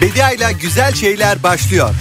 Bedia ile güzel şeyler başlıyor.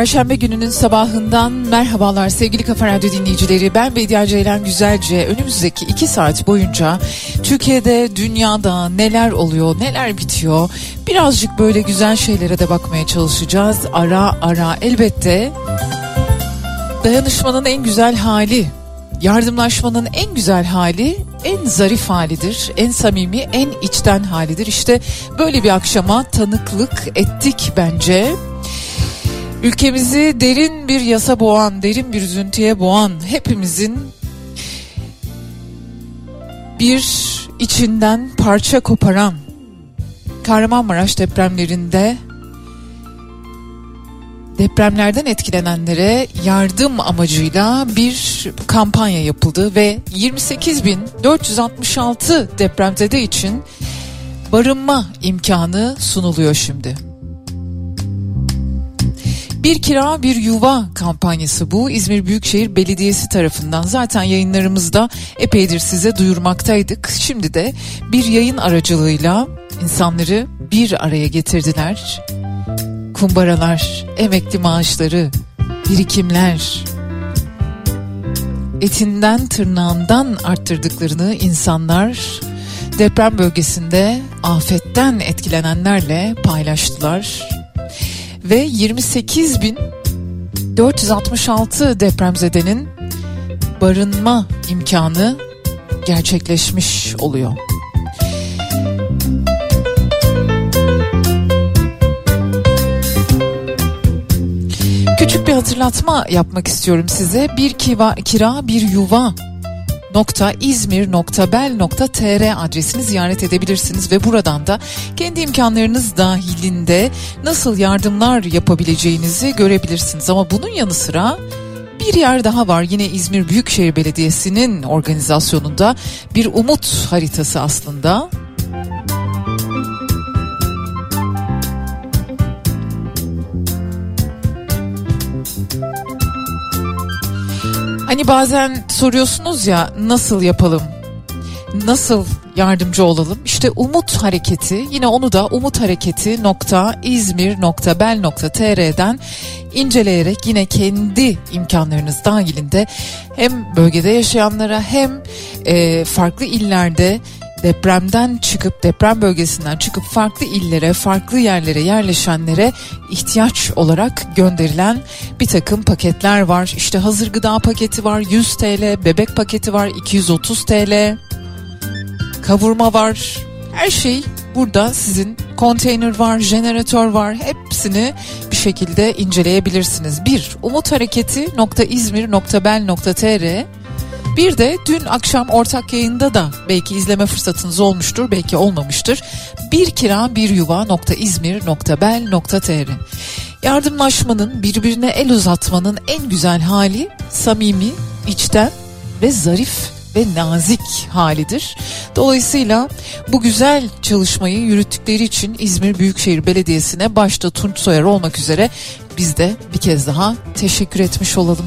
Perşembe gününün sabahından merhabalar sevgili Kafa Radyo dinleyicileri. Ben Bediye Ceylan Güzelce. Önümüzdeki iki saat boyunca Türkiye'de, dünyada neler oluyor, neler bitiyor birazcık böyle güzel şeylere de bakmaya çalışacağız. Ara ara elbette dayanışmanın en güzel hali, yardımlaşmanın en güzel hali en zarif halidir, en samimi, en içten halidir. İşte böyle bir akşama tanıklık ettik bence. Ülkemizi derin bir yasa boğan, derin bir üzüntüye boğan hepimizin bir içinden parça koparan Kahramanmaraş depremlerinde depremlerden etkilenenlere yardım amacıyla bir kampanya yapıldı ve 28.466 depremzede için barınma imkanı sunuluyor şimdi. Bir kira bir yuva kampanyası bu İzmir Büyükşehir Belediyesi tarafından zaten yayınlarımızda epeydir size duyurmaktaydık. Şimdi de bir yayın aracılığıyla insanları bir araya getirdiler kumbaralar, emekli maaşları, birikimler, etinden tırnağından arttırdıklarını insanlar deprem bölgesinde afetten etkilenenlerle paylaştılar. Ve 28 bin 466 depremzedenin barınma imkanı gerçekleşmiş oluyor. Küçük bir hatırlatma yapmak istiyorum size. Bir kiva, kira bir yuva nokta izmir.bel.tr adresini ziyaret edebilirsiniz ve buradan da kendi imkanlarınız dahilinde nasıl yardımlar yapabileceğinizi görebilirsiniz. Ama bunun yanı sıra bir yer daha var yine İzmir Büyükşehir Belediyesi'nin organizasyonunda bir umut haritası aslında. Hani bazen soruyorsunuz ya nasıl yapalım? Nasıl yardımcı olalım? İşte Umut Hareketi yine onu da umuthareketi.izmir.bel.tr'den inceleyerek yine kendi imkanlarınız dahilinde hem bölgede yaşayanlara hem e, farklı illerde depremden çıkıp deprem bölgesinden çıkıp farklı illere farklı yerlere yerleşenlere ihtiyaç olarak gönderilen bir takım paketler var. İşte hazır gıda paketi var 100 TL, bebek paketi var 230 TL, kavurma var. Her şey burada sizin konteyner var, jeneratör var. Hepsini bir şekilde inceleyebilirsiniz. Bir, umuthareketi.izmir.bel.tr bir de dün akşam ortak yayında da belki izleme fırsatınız olmuştur, belki olmamıştır. Bir kira bir yuva nokta İzmir nokta bel nokta. Yardımlaşmanın, birbirine el uzatmanın en güzel hali samimi, içten ve zarif ve nazik halidir. Dolayısıyla bu güzel çalışmayı yürüttükleri için İzmir Büyükşehir Belediyesi'ne başta Tunç Soyer olmak üzere biz de bir kez daha teşekkür etmiş olalım.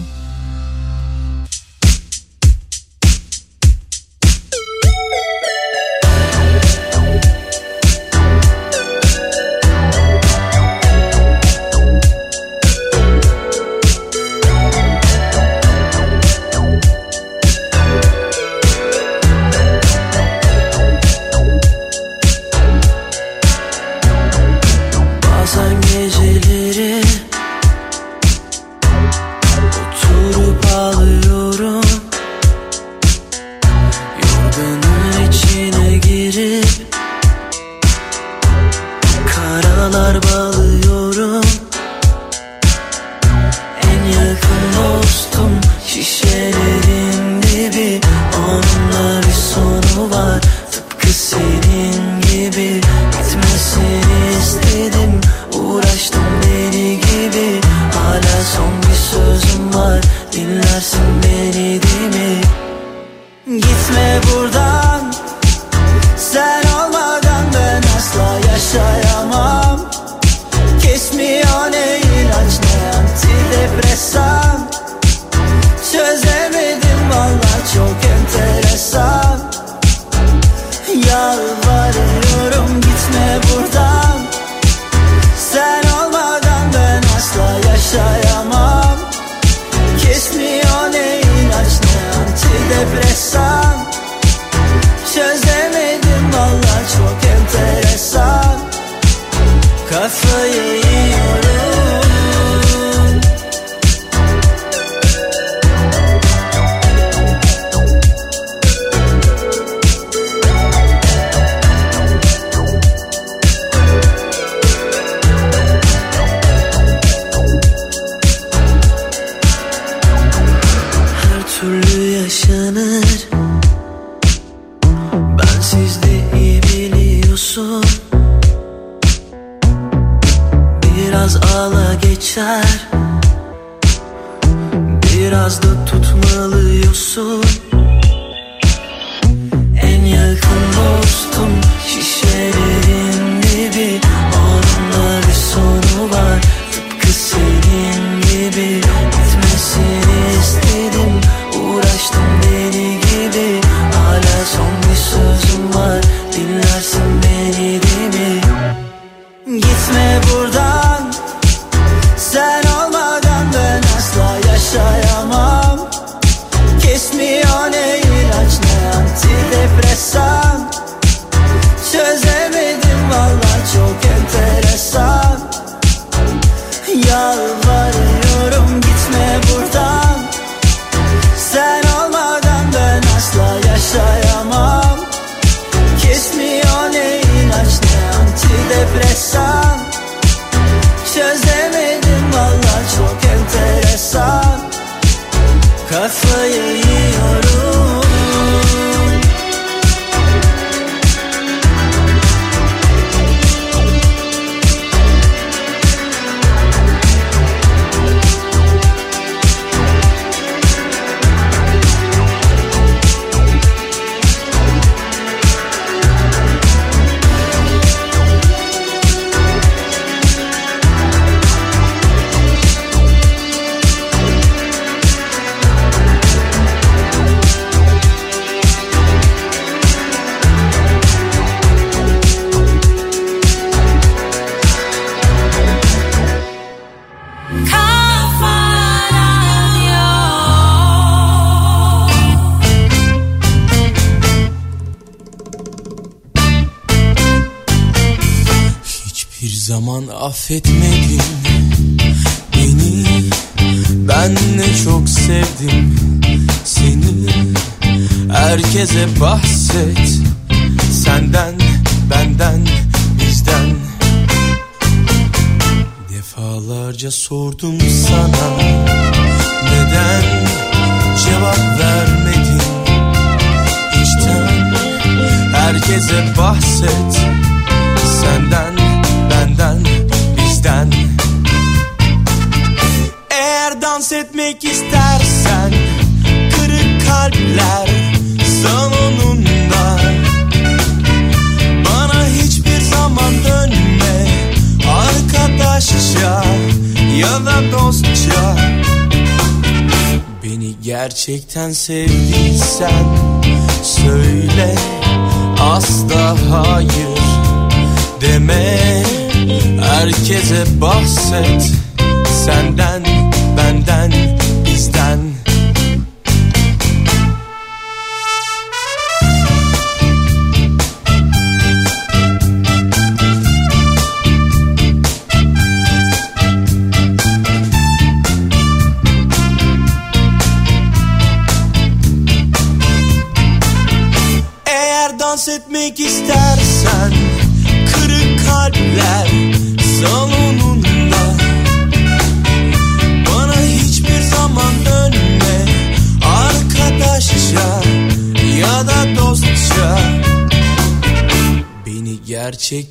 Gerçekten sevdiysen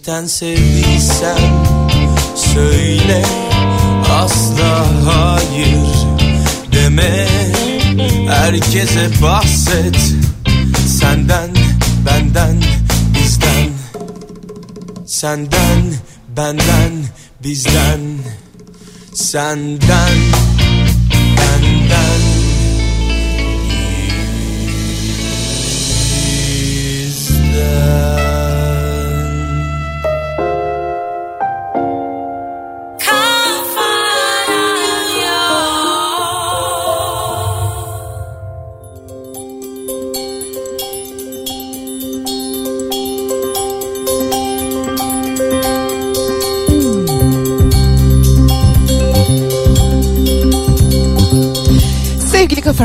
gerçekten sevdiysen Söyle asla hayır deme. Herkese bahset Senden, benden, bizden. Senden, benden, bizden. Senden,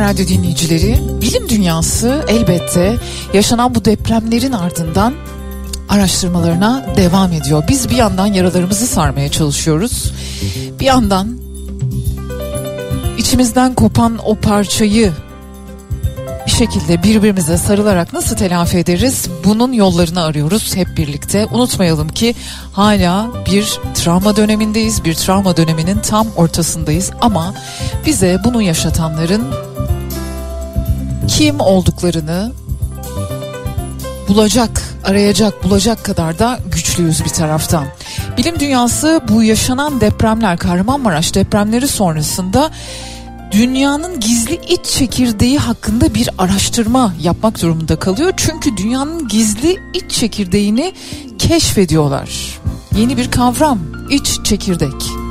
Radyo dinleyicileri, bilim dünyası elbette yaşanan bu depremlerin ardından araştırmalarına devam ediyor. Biz bir yandan yaralarımızı sarmaya çalışıyoruz. Bir yandan içimizden kopan o parçayı bir şekilde birbirimize sarılarak nasıl telafi ederiz? Bunun yollarını arıyoruz hep birlikte. Unutmayalım ki hala bir travma dönemindeyiz. Bir travma döneminin tam ortasındayız ama bize bunu yaşatanların kim olduklarını bulacak, arayacak, bulacak kadar da güçlüyüz bir taraftan. Bilim dünyası bu yaşanan depremler, Kahramanmaraş depremleri sonrasında dünyanın gizli iç çekirdeği hakkında bir araştırma yapmak durumunda kalıyor. Çünkü dünyanın gizli iç çekirdeğini keşfediyorlar. Yeni bir kavram, iç çekirdek.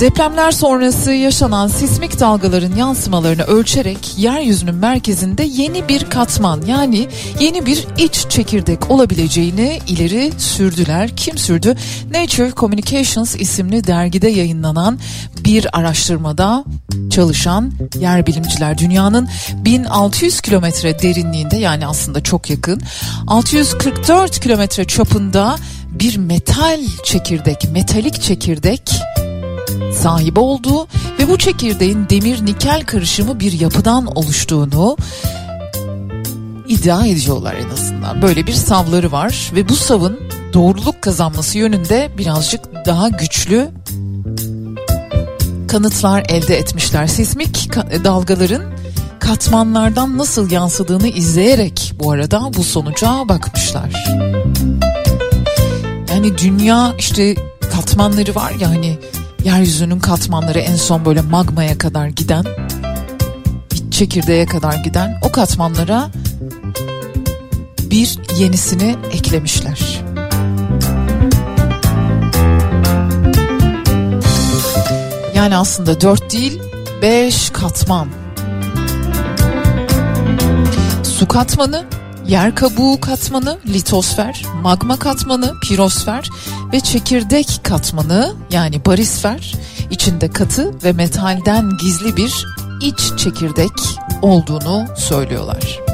Depremler sonrası yaşanan sismik dalgaların yansımalarını ölçerek yeryüzünün merkezinde yeni bir katman yani yeni bir iç çekirdek olabileceğini ileri sürdüler. Kim sürdü? Nature Communications isimli dergide yayınlanan bir araştırmada çalışan yer bilimciler dünyanın 1600 kilometre derinliğinde yani aslında çok yakın 644 kilometre çapında bir metal çekirdek, metalik çekirdek sahibi olduğu ve bu çekirdeğin demir nikel karışımı bir yapıdan oluştuğunu iddia ediyorlar en azından. Böyle bir savları var ve bu savın doğruluk kazanması yönünde birazcık daha güçlü kanıtlar elde etmişler. Sismik dalgaların katmanlardan nasıl yansıdığını izleyerek bu arada bu sonuca bakmışlar. Yani dünya işte katmanları var ya hani yeryüzünün katmanları en son böyle magmaya kadar giden çekirdeğe kadar giden o katmanlara bir yenisini eklemişler. Yani aslında dört değil beş katman. Su katmanı, yer kabuğu katmanı, litosfer, magma katmanı, pirosfer ve çekirdek katmanı yani barisfer içinde katı ve metalden gizli bir iç çekirdek olduğunu söylüyorlar.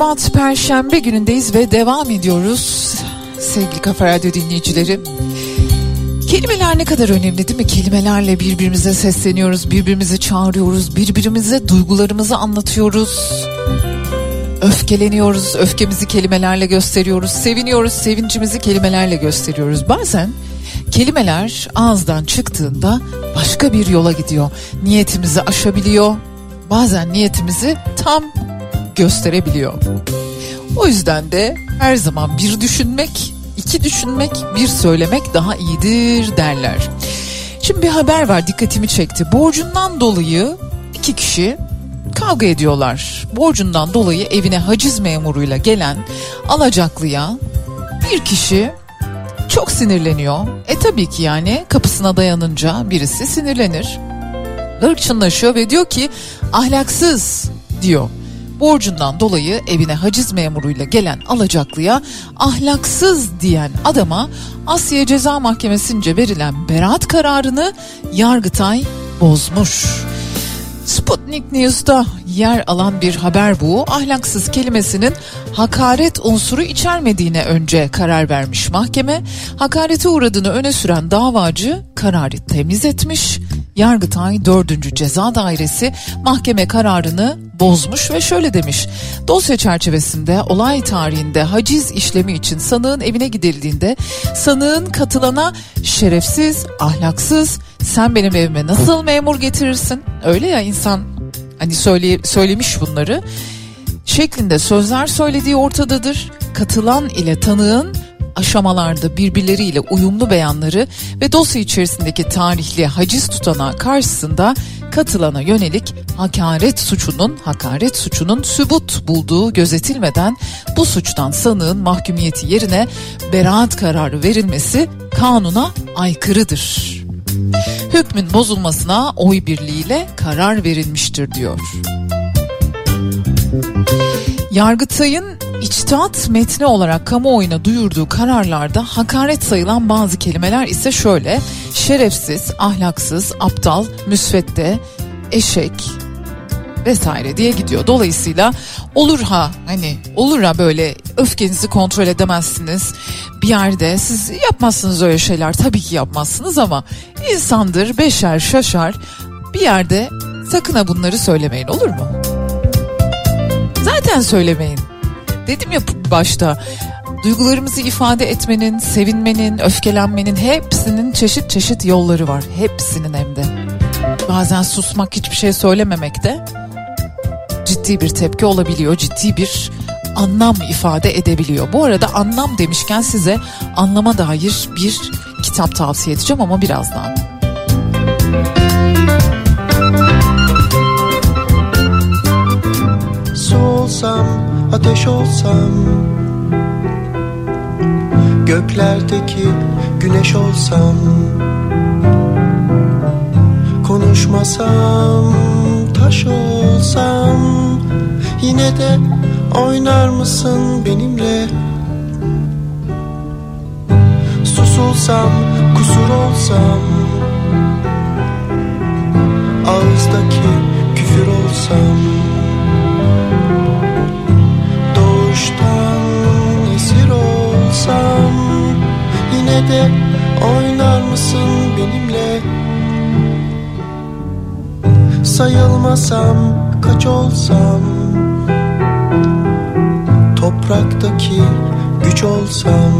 Şubat Perşembe günündeyiz ve devam ediyoruz sevgili Kafa Radyo dinleyicileri. Kelimeler ne kadar önemli değil mi? Kelimelerle birbirimize sesleniyoruz, birbirimizi çağırıyoruz, birbirimize duygularımızı anlatıyoruz. Öfkeleniyoruz, öfkemizi kelimelerle gösteriyoruz, seviniyoruz, sevincimizi kelimelerle gösteriyoruz. Bazen kelimeler ağızdan çıktığında başka bir yola gidiyor. Niyetimizi aşabiliyor, bazen niyetimizi tam gösterebiliyor. O yüzden de her zaman bir düşünmek, iki düşünmek, bir söylemek daha iyidir derler. Şimdi bir haber var dikkatimi çekti. Borcundan dolayı iki kişi kavga ediyorlar. Borcundan dolayı evine haciz memuruyla gelen alacaklıya bir kişi çok sinirleniyor. E tabii ki yani kapısına dayanınca birisi sinirlenir. Hırçınlaşıyor ve diyor ki ahlaksız diyor borcundan dolayı evine haciz memuruyla gelen alacaklıya ahlaksız diyen adama Asya Ceza Mahkemesi'nce verilen beraat kararını Yargıtay bozmuş. Sputnik News'ta yer alan bir haber bu. Ahlaksız kelimesinin hakaret unsuru içermediğine önce karar vermiş mahkeme. Hakarete uğradığını öne süren davacı kararı temiz etmiş. Yargıtay 4. Ceza Dairesi mahkeme kararını bozmuş ve şöyle demiş. Dosya çerçevesinde olay tarihinde haciz işlemi için sanığın evine gidildiğinde sanığın katılana şerefsiz, ahlaksız, sen benim evime nasıl memur getirirsin? Öyle ya insan hani söyle, söylemiş bunları şeklinde sözler söylediği ortadadır. Katılan ile tanığın aşamalarda birbirleriyle uyumlu beyanları ve dosya içerisindeki tarihli haciz tutanağı karşısında katılana yönelik hakaret suçunun hakaret suçunun sübut bulduğu gözetilmeden bu suçtan sanığın mahkumiyeti yerine beraat kararı verilmesi kanuna aykırıdır. Hükmün bozulmasına oy birliğiyle karar verilmiştir diyor. Yargıtay'ın içtihat metni olarak kamuoyuna duyurduğu kararlarda hakaret sayılan bazı kelimeler ise şöyle şerefsiz, ahlaksız, aptal, müsvedde, eşek vesaire diye gidiyor. Dolayısıyla olur ha hani olur ha böyle öfkenizi kontrol edemezsiniz bir yerde siz yapmazsınız öyle şeyler tabii ki yapmazsınız ama insandır beşer şaşar bir yerde sakın ha bunları söylemeyin olur mu? Zaten söylemeyin. Dedim ya başta duygularımızı ifade etmenin, sevinmenin, öfkelenmenin hepsinin çeşit çeşit yolları var. Hepsinin hem de. Bazen susmak, hiçbir şey söylememek de ciddi bir tepki olabiliyor. Ciddi bir anlam ifade edebiliyor. Bu arada anlam demişken size anlama dair bir kitap tavsiye edeceğim ama birazdan. Olsam, ateş olsam. Göklerdeki güneş olsam. Konuşmasam, taş olsam. Yine de oynar mısın benimle? Susulsam, kusur olsam. Ağızdaki küfür olsam de oynar mısın benimle? Sayılmasam kaç olsam? Topraktaki güç olsam?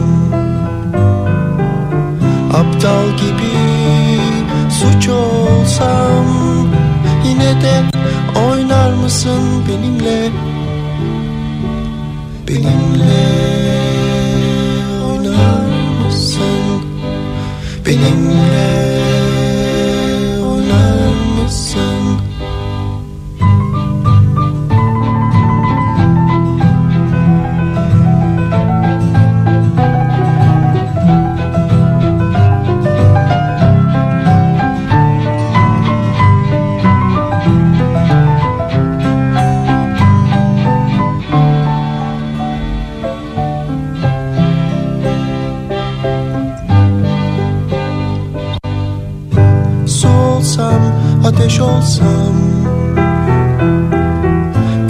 Aptal gibi suç olsam? Yine de oynar mısın benimle? Benimle Benimle olsam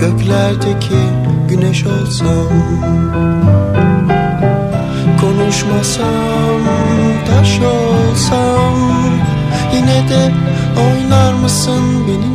Göklerdeki güneş olsam Konuşmasam, taş olsam Yine de oynar mısın benimle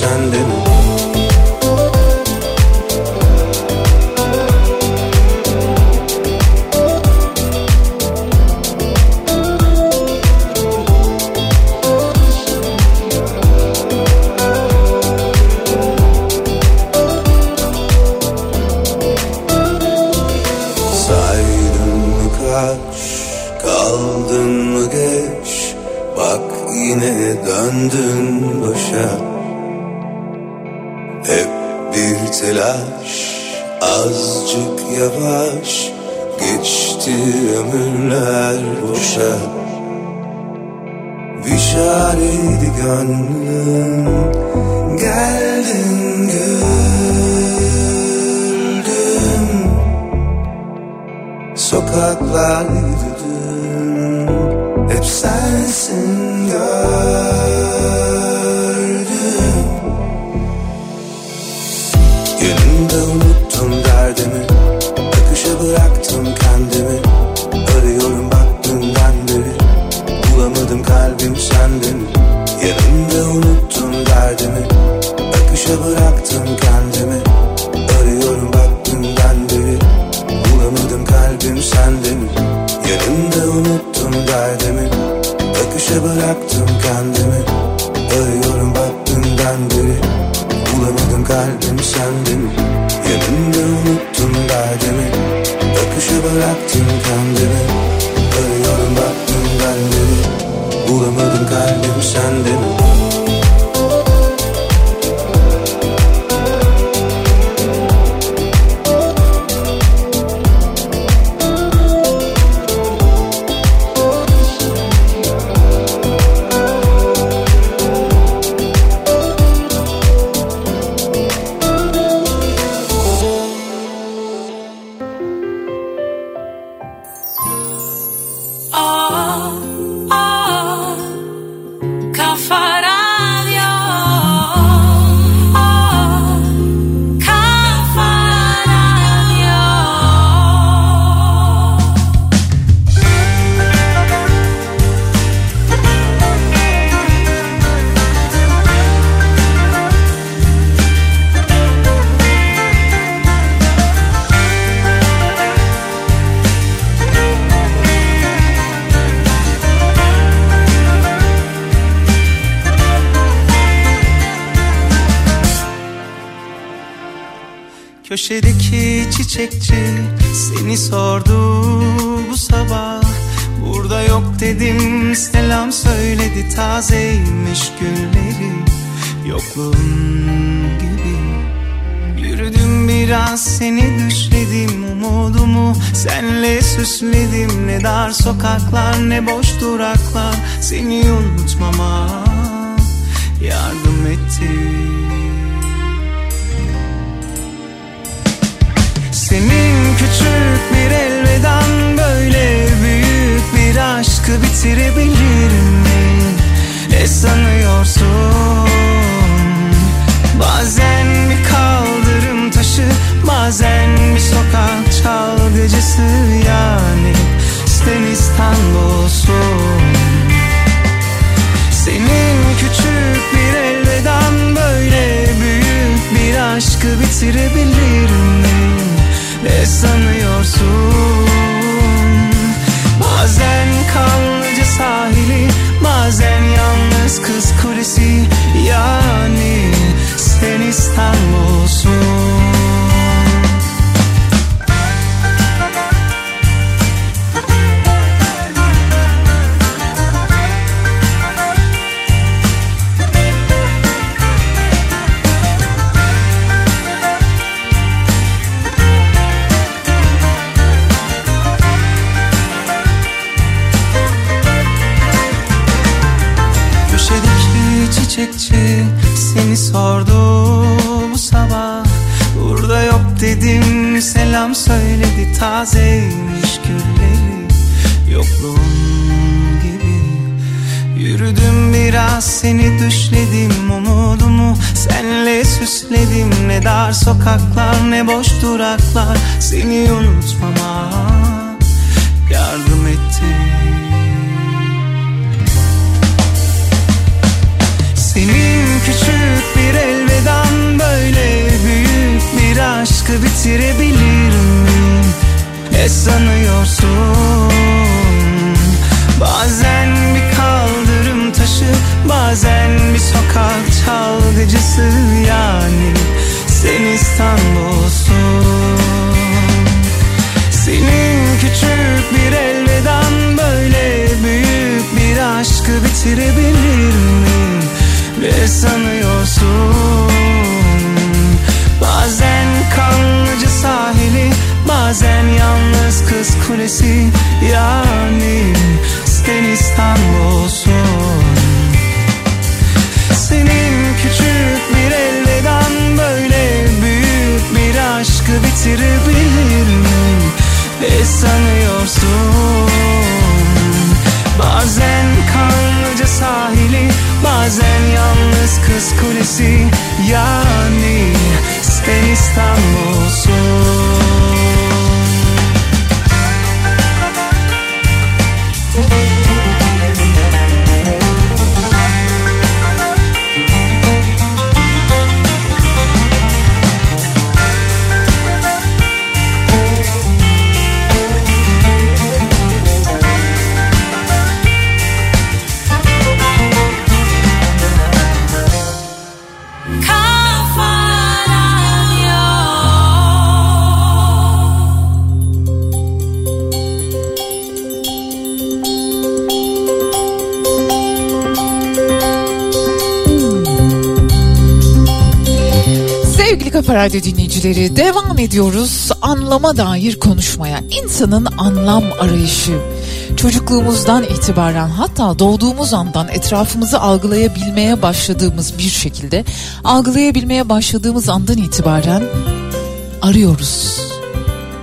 kalbim sanıyorsun? Bazen bir kaldırım taşı Bazen bir sokak çalgıcısı yani Sen İstanbul'sun Senin küçük bir elveden böyle büyük bir aşkı bitirebilir mi? Ne sanıyorsun? Bazen kanlıca sahili Bazen yalnız kız kulesi Yani sen İstanbul'sun tazeymiş gülleri Yokluğun gibi. Yürüdüm biraz seni düşledim umudumu Senle süsledim. Ne dar sokaklar ne boş duraklar Seni unutmama yardım etti. Senin küçük bir elveden böyle büyük bir aşkı bitirebilir mi? Ne sanıyorsun? Bazen bir kaldırım taşı Bazen bir sokak çalgıcısı yani Sen İstanbul'sun senin küçük bir elveden böyle büyük bir aşkı bitirebilir mi? Ne sanıyorsun? Bazen kanlıca sahili Bazen yalnız kız kulesi Yani sen İstanbul'sun senin küçük bir elveden böyle büyük bir aşkı bitirebilir mi? Ne sanıyorsun? Bazen kanlıca sahili Bazen yalnız kız kulesi Yani sen İstanbul'sun Kafa Radyo dinleyicileri devam ediyoruz anlama dair konuşmaya. İnsanın anlam arayışı. Çocukluğumuzdan itibaren hatta doğduğumuz andan etrafımızı algılayabilmeye başladığımız bir şekilde algılayabilmeye başladığımız andan itibaren arıyoruz.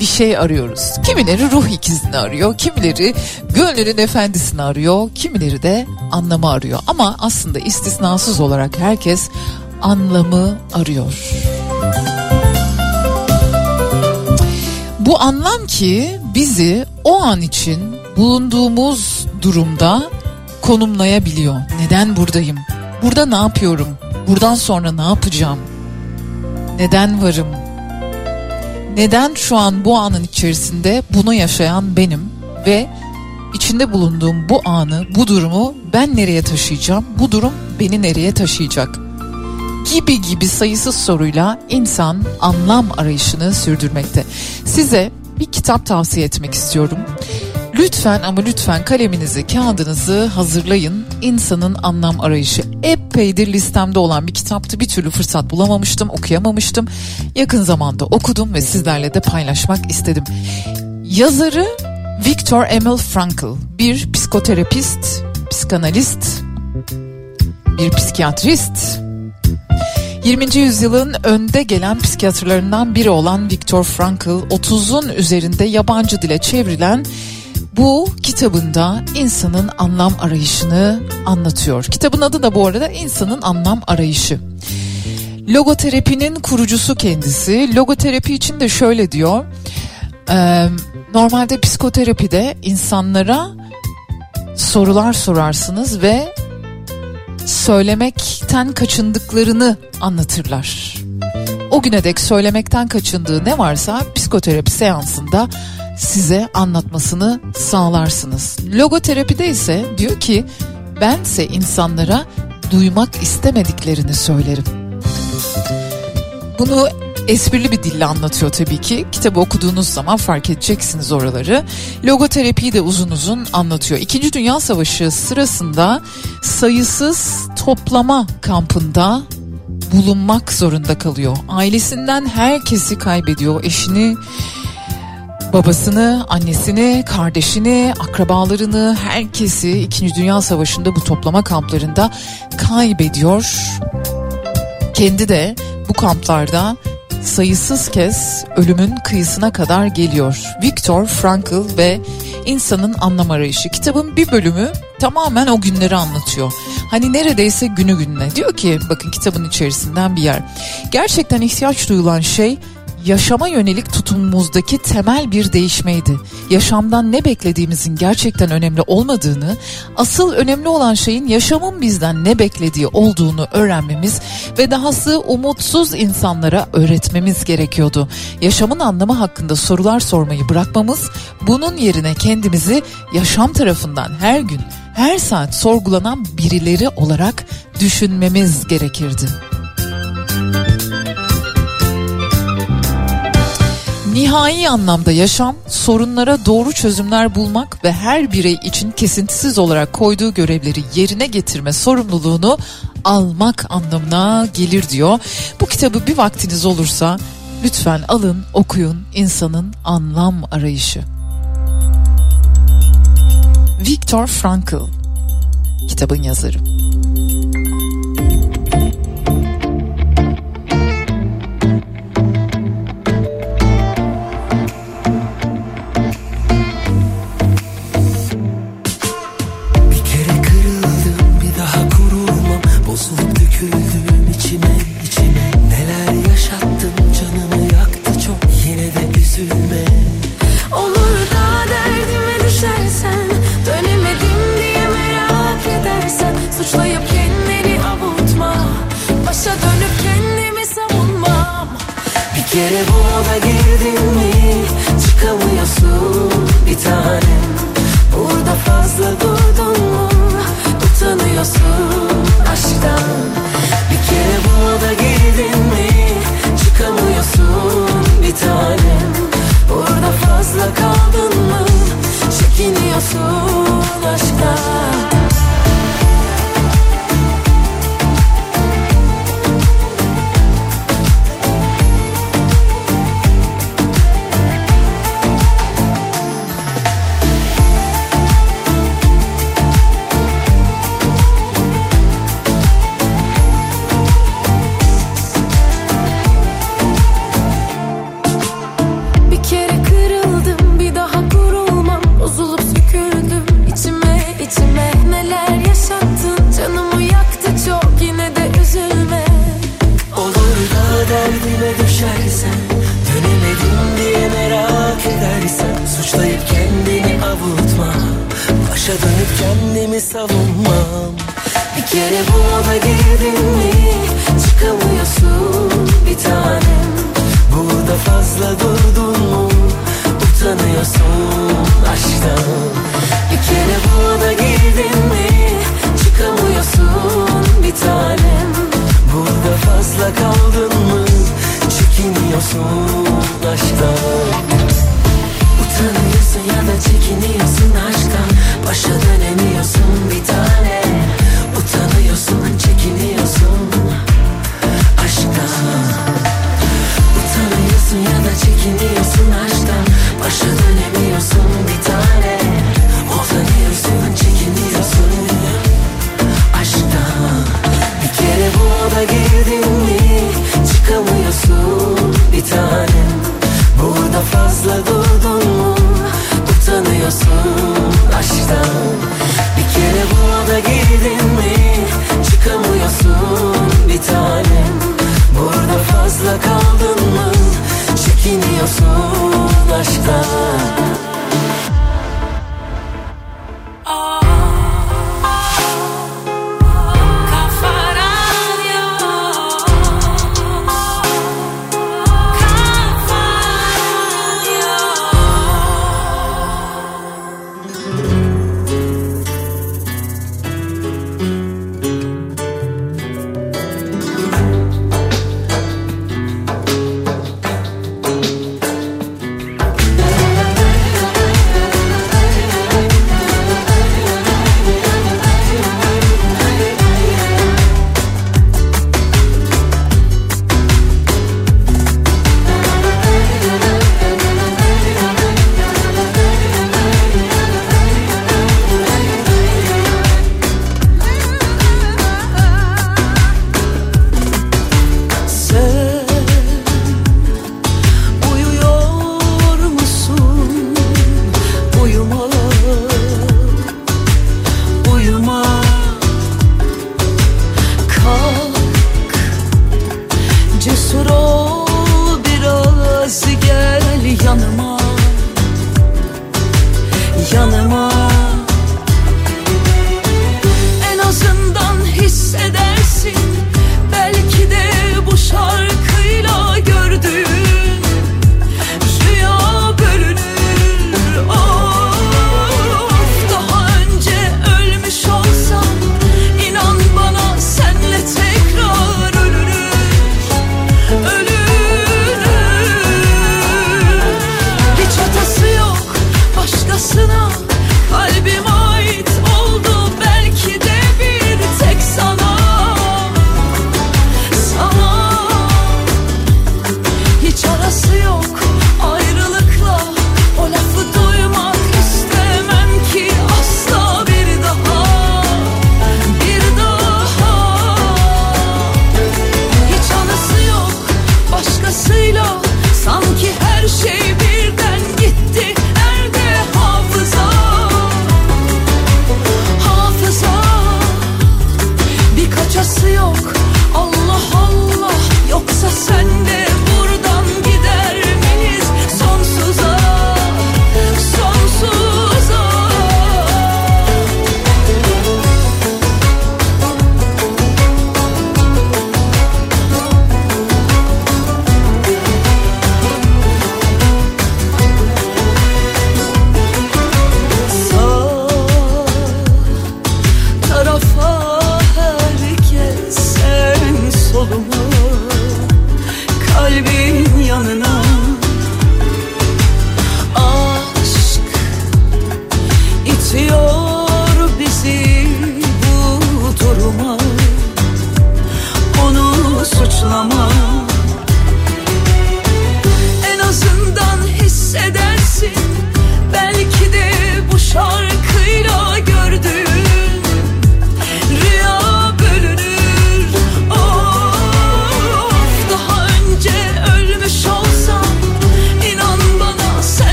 Bir şey arıyoruz. Kimileri ruh ikizini arıyor, kimileri gönlünün efendisini arıyor, kimileri de anlamı arıyor. Ama aslında istisnasız olarak herkes anlamı arıyor. Bu anlam ki bizi o an için bulunduğumuz durumda konumlayabiliyor. Neden buradayım? Burada ne yapıyorum? Buradan sonra ne yapacağım? Neden varım? Neden şu an bu anın içerisinde bunu yaşayan benim ve içinde bulunduğum bu anı, bu durumu ben nereye taşıyacağım? Bu durum beni nereye taşıyacak? Gibi gibi sayısız soruyla insan anlam arayışını sürdürmekte. Size bir kitap tavsiye etmek istiyorum. Lütfen ama lütfen kaleminizi, kağıdınızı hazırlayın. İnsanın anlam arayışı epeydir listemde olan bir kitaptı. Bir türlü fırsat bulamamıştım, okuyamamıştım. Yakın zamanda okudum ve sizlerle de paylaşmak istedim. Yazarı Viktor Emil Frankl, bir psikoterapist, psikanalist, bir psikiyatrist, 20. yüzyılın önde gelen psikiyatrlarından biri olan Viktor Frankl 30'un üzerinde yabancı dile çevrilen bu kitabında insanın anlam arayışını anlatıyor. Kitabın adı da bu arada insanın anlam arayışı. Logoterapinin kurucusu kendisi. Logoterapi için de şöyle diyor. E, normalde psikoterapide insanlara sorular sorarsınız ve söylemekten kaçındıklarını anlatırlar. O güne dek söylemekten kaçındığı ne varsa psikoterapi seansında size anlatmasını sağlarsınız. Logoterapide ise diyor ki bense insanlara duymak istemediklerini söylerim. Bunu esprili bir dille anlatıyor tabii ki. Kitabı okuduğunuz zaman fark edeceksiniz oraları. Logoterapiyi de uzun uzun anlatıyor. İkinci Dünya Savaşı sırasında sayısız toplama kampında bulunmak zorunda kalıyor. Ailesinden herkesi kaybediyor. Eşini, babasını, annesini, kardeşini, akrabalarını, herkesi 2. Dünya Savaşı'nda bu toplama kamplarında kaybediyor. Kendi de bu kamplarda sayısız kez ölümün kıyısına kadar geliyor. Viktor Frankl ve insanın anlam arayışı. Kitabın bir bölümü tamamen o günleri anlatıyor. Hani neredeyse günü gününe. Diyor ki bakın kitabın içerisinden bir yer. Gerçekten ihtiyaç duyulan şey yaşama yönelik tutumumuzdaki temel bir değişmeydi. Yaşamdan ne beklediğimizin gerçekten önemli olmadığını, asıl önemli olan şeyin yaşamın bizden ne beklediği olduğunu öğrenmemiz ve dahası umutsuz insanlara öğretmemiz gerekiyordu. Yaşamın anlamı hakkında sorular sormayı bırakmamız, bunun yerine kendimizi yaşam tarafından her gün, her saat sorgulanan birileri olarak düşünmemiz gerekirdi. Nihai anlamda yaşam sorunlara doğru çözümler bulmak ve her birey için kesintisiz olarak koyduğu görevleri yerine getirme sorumluluğunu almak anlamına gelir diyor. Bu kitabı bir vaktiniz olursa lütfen alın okuyun insanın anlam arayışı. Viktor Frankl kitabın yazarı.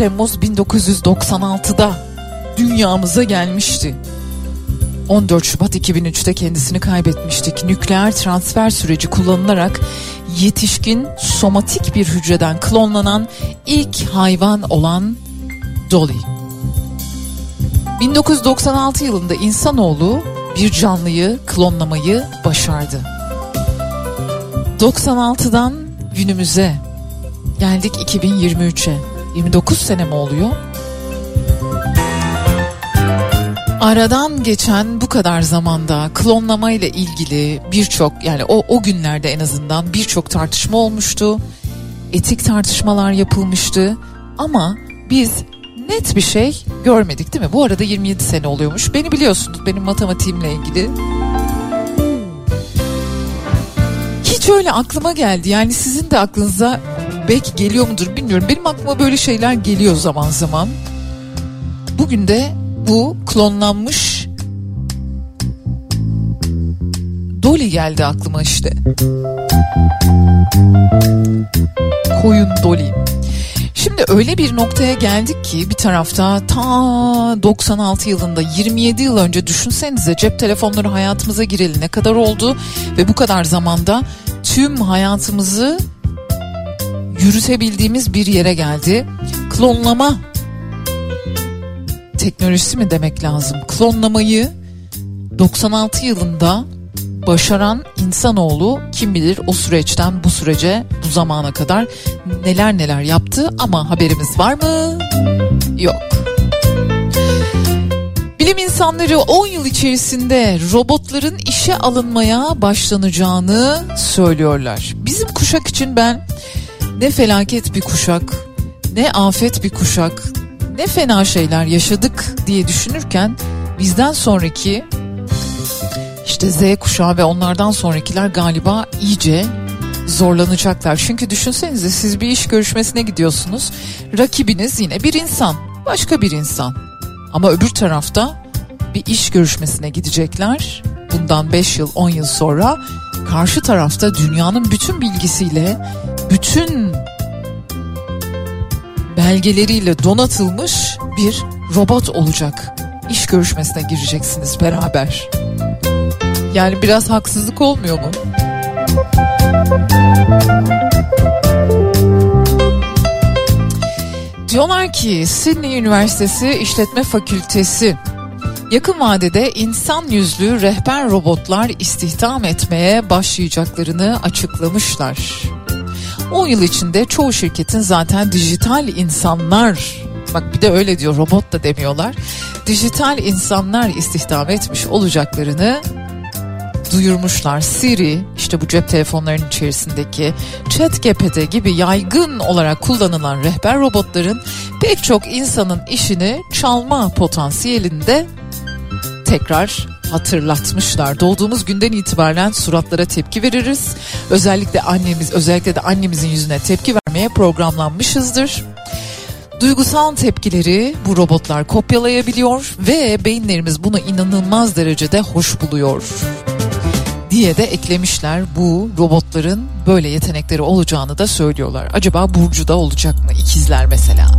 Temmuz 1996'da dünyamıza gelmişti. 14 Şubat 2003'te kendisini kaybetmiştik. Nükleer transfer süreci kullanılarak yetişkin somatik bir hücreden klonlanan ilk hayvan olan Dolly. 1996 yılında insanoğlu bir canlıyı klonlamayı başardı. 96'dan günümüze geldik 2023'e. 29 sene mi oluyor? Aradan geçen bu kadar zamanda klonlama ile ilgili birçok yani o o günlerde en azından birçok tartışma olmuştu. Etik tartışmalar yapılmıştı ama biz net bir şey görmedik değil mi? Bu arada 27 sene oluyormuş. Beni biliyorsunuz benim matematiğimle ilgili. Hiç öyle aklıma geldi. Yani sizin de aklınıza belki geliyor mudur bilmiyorum. Benim aklıma böyle şeyler geliyor zaman zaman. Bugün de bu klonlanmış Dolly geldi aklıma işte. Koyun Dolly. Şimdi öyle bir noktaya geldik ki bir tarafta ta 96 yılında 27 yıl önce düşünsenize cep telefonları hayatımıza gireli ne kadar oldu ve bu kadar zamanda tüm hayatımızı yürütebildiğimiz bir yere geldi. Klonlama teknolojisi mi demek lazım? Klonlamayı 96 yılında başaran insanoğlu kim bilir o süreçten bu sürece bu zamana kadar neler neler yaptı ama haberimiz var mı? Yok. Bilim insanları 10 yıl içerisinde robotların işe alınmaya başlanacağını söylüyorlar. Bizim kuşak için ben ne felaket bir kuşak, ne afet bir kuşak, ne fena şeyler yaşadık diye düşünürken bizden sonraki işte Z kuşağı ve onlardan sonrakiler galiba iyice zorlanacaklar. Çünkü düşünsenize siz bir iş görüşmesine gidiyorsunuz. Rakibiniz yine bir insan, başka bir insan. Ama öbür tarafta bir iş görüşmesine gidecekler. Bundan 5 yıl 10 yıl sonra karşı tarafta dünyanın bütün bilgisiyle, bütün belgeleriyle donatılmış bir robot olacak. İş görüşmesine gireceksiniz beraber. Yani biraz haksızlık olmuyor mu? Diyorlar ki Sydney Üniversitesi İşletme Fakültesi yakın vadede insan yüzlü rehber robotlar istihdam etmeye başlayacaklarını açıklamışlar. 10 yıl içinde çoğu şirketin zaten dijital insanlar bak bir de öyle diyor robot da demiyorlar. Dijital insanlar istihdam etmiş olacaklarını duyurmuşlar. Siri işte bu cep telefonlarının içerisindeki ChatGPT gibi yaygın olarak kullanılan rehber robotların pek çok insanın işini çalma potansiyelinde tekrar hatırlatmışlar. Doğduğumuz günden itibaren suratlara tepki veririz. Özellikle annemiz, özellikle de annemizin yüzüne tepki vermeye programlanmışızdır. Duygusal tepkileri bu robotlar kopyalayabiliyor ve beyinlerimiz bunu inanılmaz derecede hoş buluyor diye de eklemişler. Bu robotların böyle yetenekleri olacağını da söylüyorlar. Acaba Burcu'da olacak mı? İkizler mesela.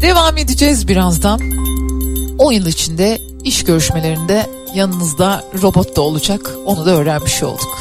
Devam edeceğiz birazdan. 10 yıl içinde iş görüşmelerinde yanınızda robot da olacak. Onu da öğrenmiş olduk.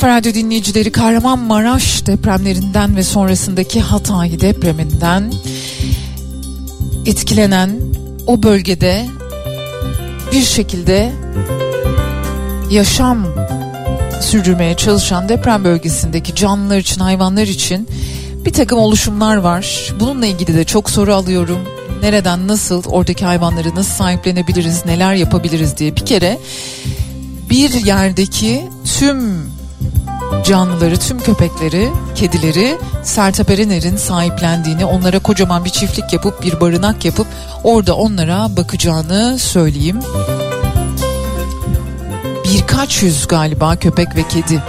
Kafa Radyo dinleyicileri Kahramanmaraş depremlerinden ve sonrasındaki Hatay depreminden etkilenen o bölgede bir şekilde yaşam sürdürmeye çalışan deprem bölgesindeki canlılar için, hayvanlar için bir takım oluşumlar var. Bununla ilgili de çok soru alıyorum. Nereden, nasıl, oradaki hayvanları nasıl sahiplenebiliriz, neler yapabiliriz diye bir kere bir yerdeki tüm canlıları, tüm köpekleri, kedileri Sertab Erener'in sahiplendiğini, onlara kocaman bir çiftlik yapıp bir barınak yapıp orada onlara bakacağını söyleyeyim. Birkaç yüz galiba köpek ve kedi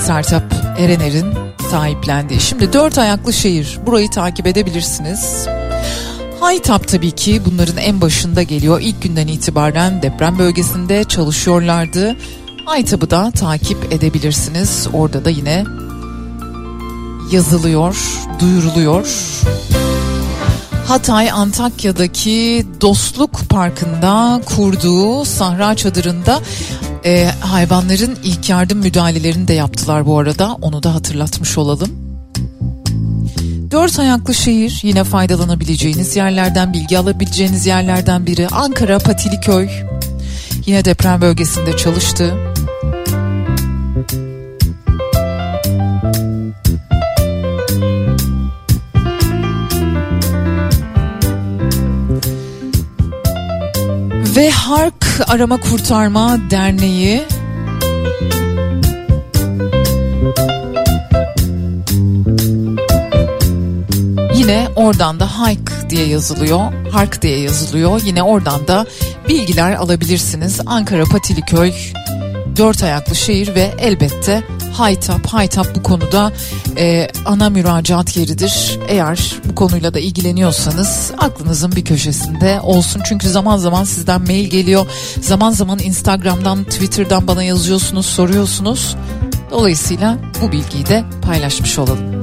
Sertab Erener'in sahiplendiği. Şimdi dört ayaklı şehir burayı takip edebilirsiniz. Haytap tabii ki bunların en başında geliyor. İlk günden itibaren deprem bölgesinde çalışıyorlardı MyTab'ı da takip edebilirsiniz. Orada da yine yazılıyor, duyuruluyor. Hatay Antakya'daki Dostluk Parkı'nda kurduğu Sahra Çadırı'nda e, hayvanların ilk yardım müdahalelerini de yaptılar bu arada. Onu da hatırlatmış olalım. Dört ayaklı şehir yine faydalanabileceğiniz yerlerden bilgi alabileceğiniz yerlerden biri Ankara Patiliköy. Yine deprem bölgesinde çalıştı. Ve Hark Arama Kurtarma Derneği Yine oradan da Hike diye yazılıyor, Hark diye yazılıyor. Yine oradan da bilgiler alabilirsiniz. Ankara Patiliköy, dört ayaklı şehir ve elbette Haytap. Haytap bu konuda e, ana müracaat yeridir. Eğer bu konuyla da ilgileniyorsanız aklınızın bir köşesinde olsun. Çünkü zaman zaman sizden mail geliyor. Zaman zaman Instagram'dan, Twitter'dan bana yazıyorsunuz, soruyorsunuz. Dolayısıyla bu bilgiyi de paylaşmış olalım.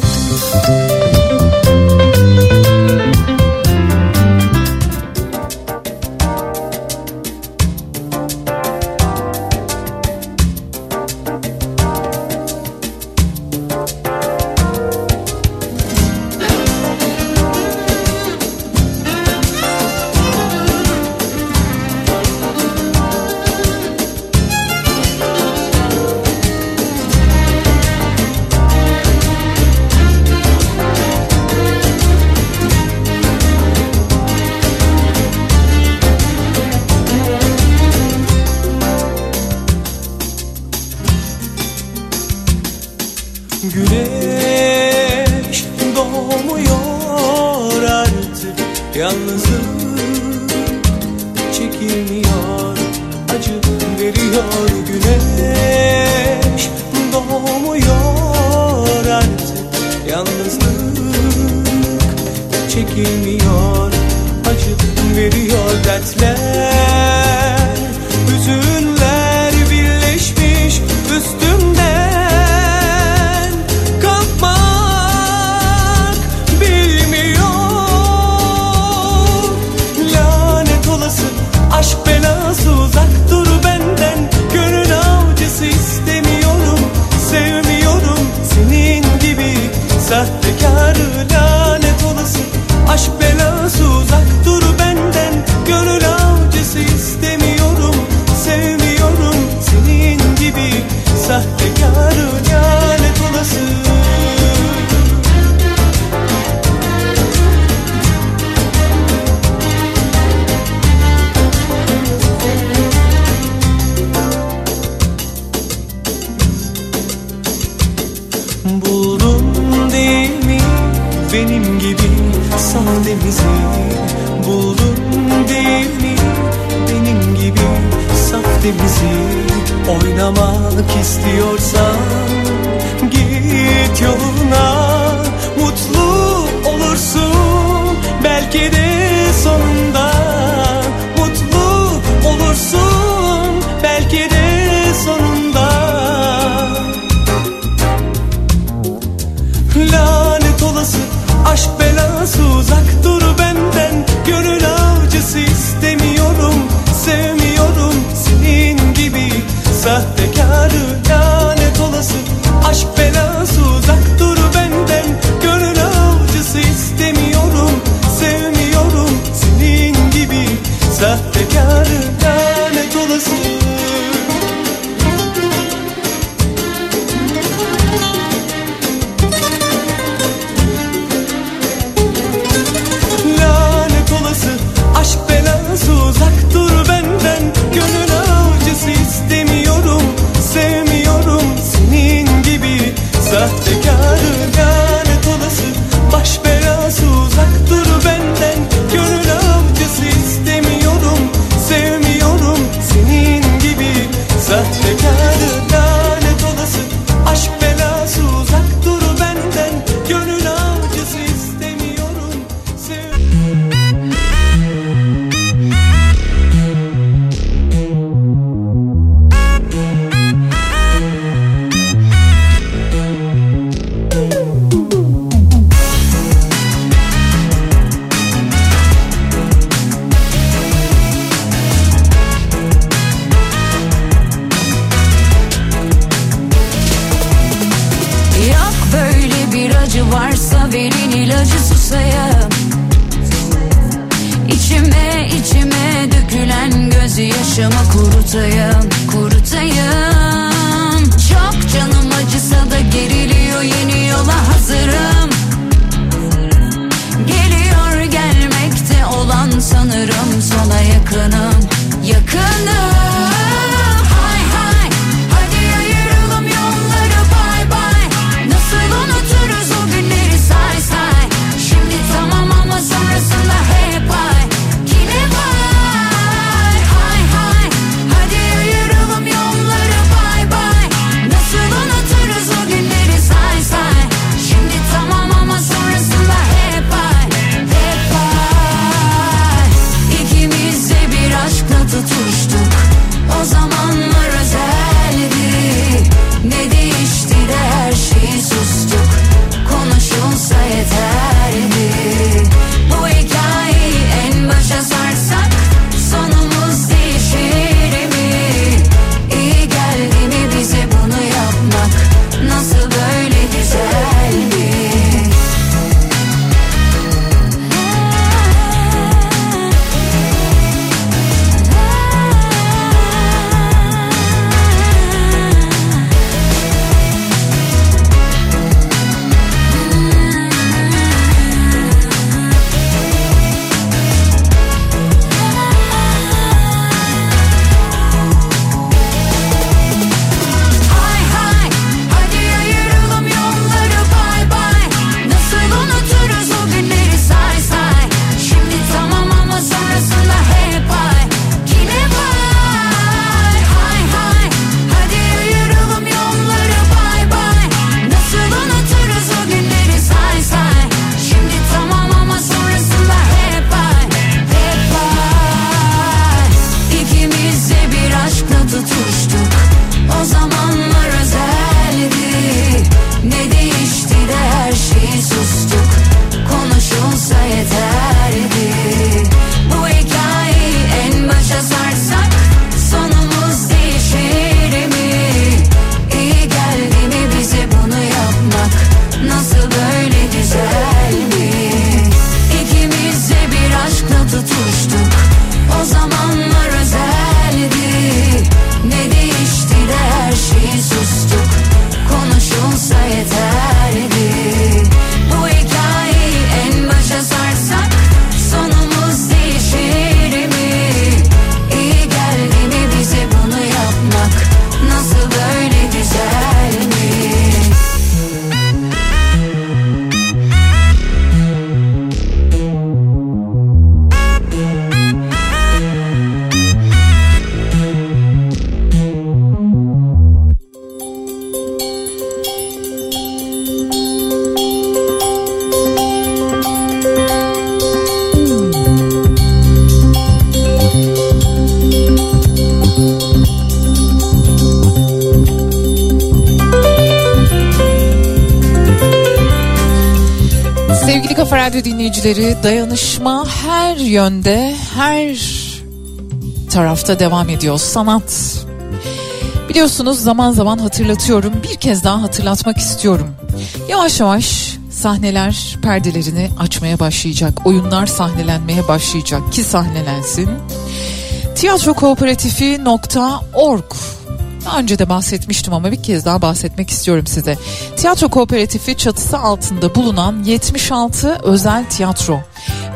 Benim gibi sahtemizi Buldun değil mi? Benim gibi sahtemizi Oynamak istiyorsan dayanışma her yönde her tarafta devam ediyor. Sanat biliyorsunuz zaman zaman hatırlatıyorum bir kez daha hatırlatmak istiyorum. Yavaş yavaş sahneler perdelerini açmaya başlayacak. Oyunlar sahnelenmeye başlayacak ki sahnelensin. Tiyatrokooperatifi.org daha önce de bahsetmiştim ama bir kez daha bahsetmek istiyorum size. Tiyatro Kooperatifi çatısı altında bulunan 76 özel tiyatro.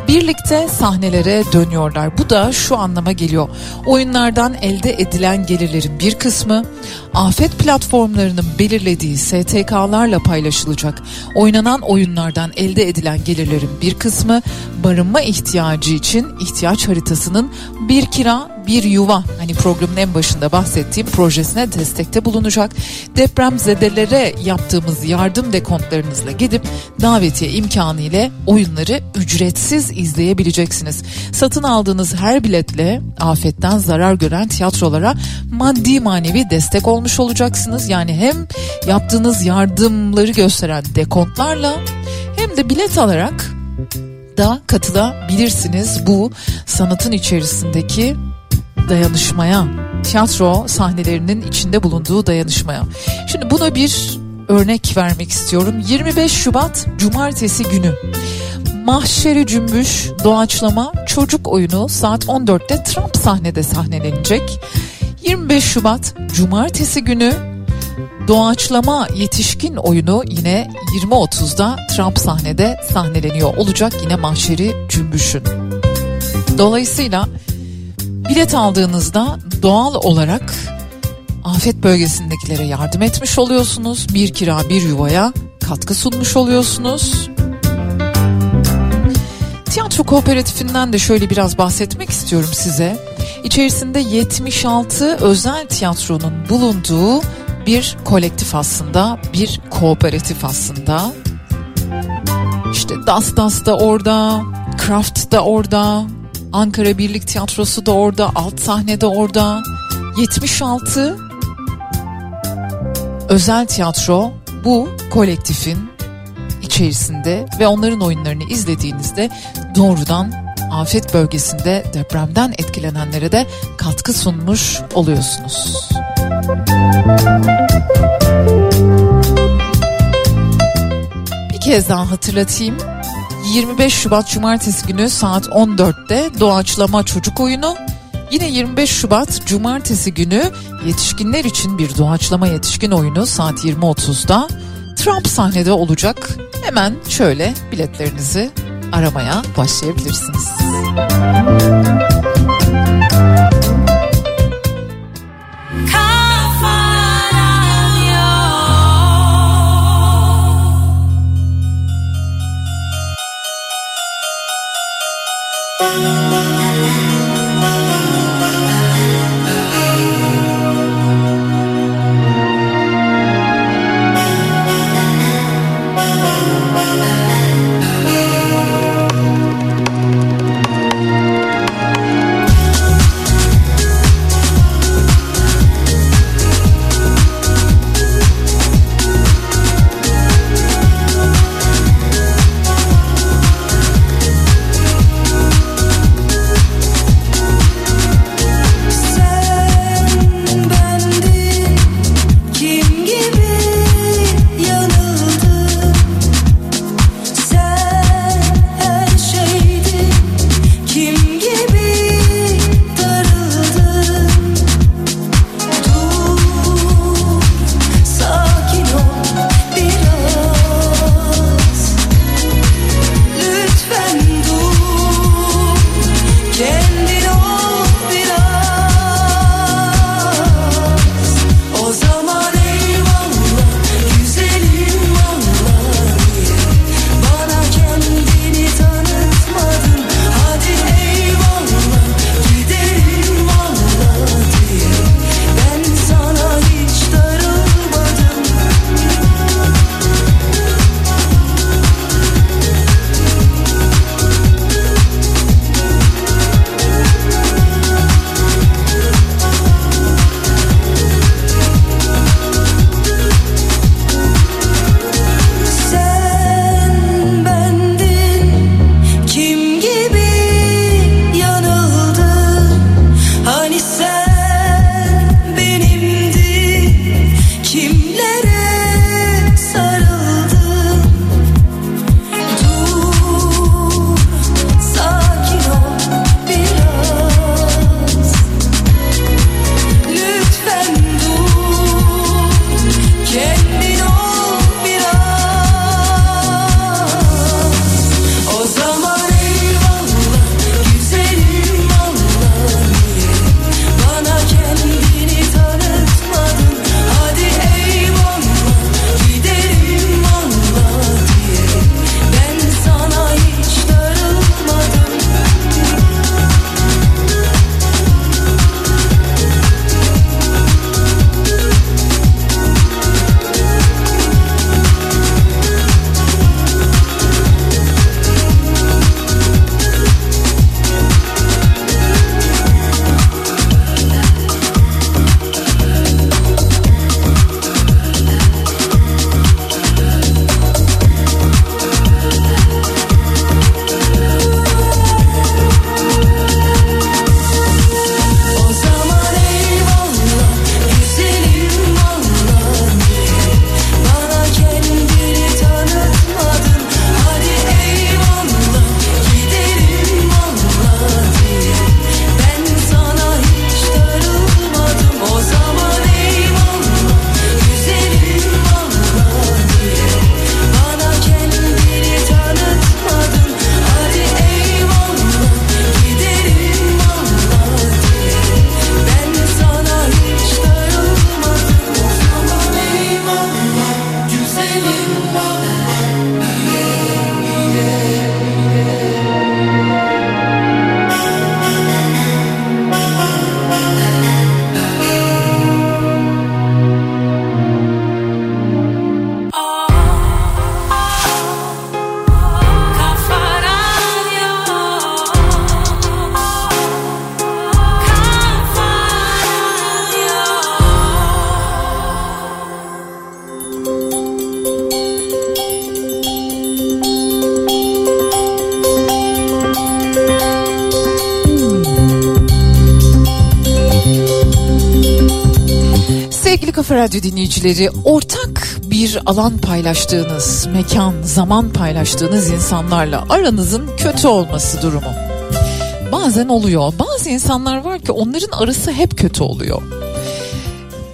Birlikte sahnelere dönüyorlar. Bu da şu anlama geliyor. Oyunlardan elde edilen gelirlerin bir kısmı afet platformlarının belirlediği STK'larla paylaşılacak. Oynanan oyunlardan elde edilen gelirlerin bir kısmı barınma ihtiyacı için ihtiyaç haritasının bir kira bir yuva hani programın en başında bahsettiğim projesine destekte bulunacak. Depremzedelere yaptığımız yardım dekontlarınızla gidip davetiye imkanı ile oyunları ücretsiz izleyebileceksiniz. Satın aldığınız her biletle afetten zarar gören tiyatrolara maddi manevi destek olmuş olacaksınız. Yani hem yaptığınız yardımları gösteren dekontlarla hem de bilet alarak da katılabilirsiniz bu sanatın içerisindeki dayanışmaya, tiyatro sahnelerinin içinde bulunduğu dayanışmaya. Şimdi buna bir örnek vermek istiyorum. 25 Şubat Cumartesi günü Mahşeri Cümbüş Doğaçlama çocuk oyunu saat 14'te Trump sahnede sahnelenecek. 25 Şubat Cumartesi günü doğaçlama yetişkin oyunu yine 20.30'da Trump sahnede sahneleniyor olacak yine mahşeri cümbüşün. Dolayısıyla bilet aldığınızda doğal olarak afet bölgesindekilere yardım etmiş oluyorsunuz. Bir kira bir yuvaya katkı sunmuş oluyorsunuz. Tiyatro Kooperatifinden de şöyle biraz bahsetmek istiyorum size. İçerisinde 76 özel tiyatronun bulunduğu bir kolektif aslında, bir kooperatif aslında. İşte Das Das da orada, Kraft da orada, Ankara Birlik Tiyatrosu da orada, alt sahne de orada. 76 özel tiyatro bu kolektifin içerisinde ve onların oyunlarını izlediğinizde doğrudan afet bölgesinde depremden etkilenenlere de katkı sunmuş oluyorsunuz. Bir kez daha hatırlatayım. 25 Şubat Cumartesi günü saat 14'te doğaçlama çocuk oyunu. Yine 25 Şubat Cumartesi günü yetişkinler için bir doğaçlama yetişkin oyunu saat 20.30'da Trump sahnede olacak. Hemen şöyle biletlerinizi aramaya başlayabilirsiniz. Kafa Radyo dinleyicileri ortak bir alan paylaştığınız, mekan, zaman paylaştığınız insanlarla aranızın kötü olması durumu. Bazen oluyor. Bazı insanlar var ki onların arası hep kötü oluyor.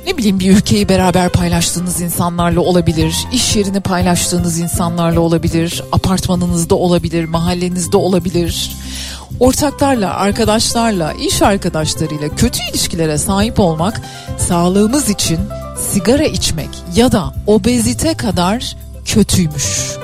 Ne bileyim bir ülkeyi beraber paylaştığınız insanlarla olabilir, iş yerini paylaştığınız insanlarla olabilir, apartmanınızda olabilir, mahallenizde olabilir ortaklarla, arkadaşlarla, iş arkadaşlarıyla kötü ilişkilere sahip olmak sağlığımız için sigara içmek ya da obezite kadar kötüymüş.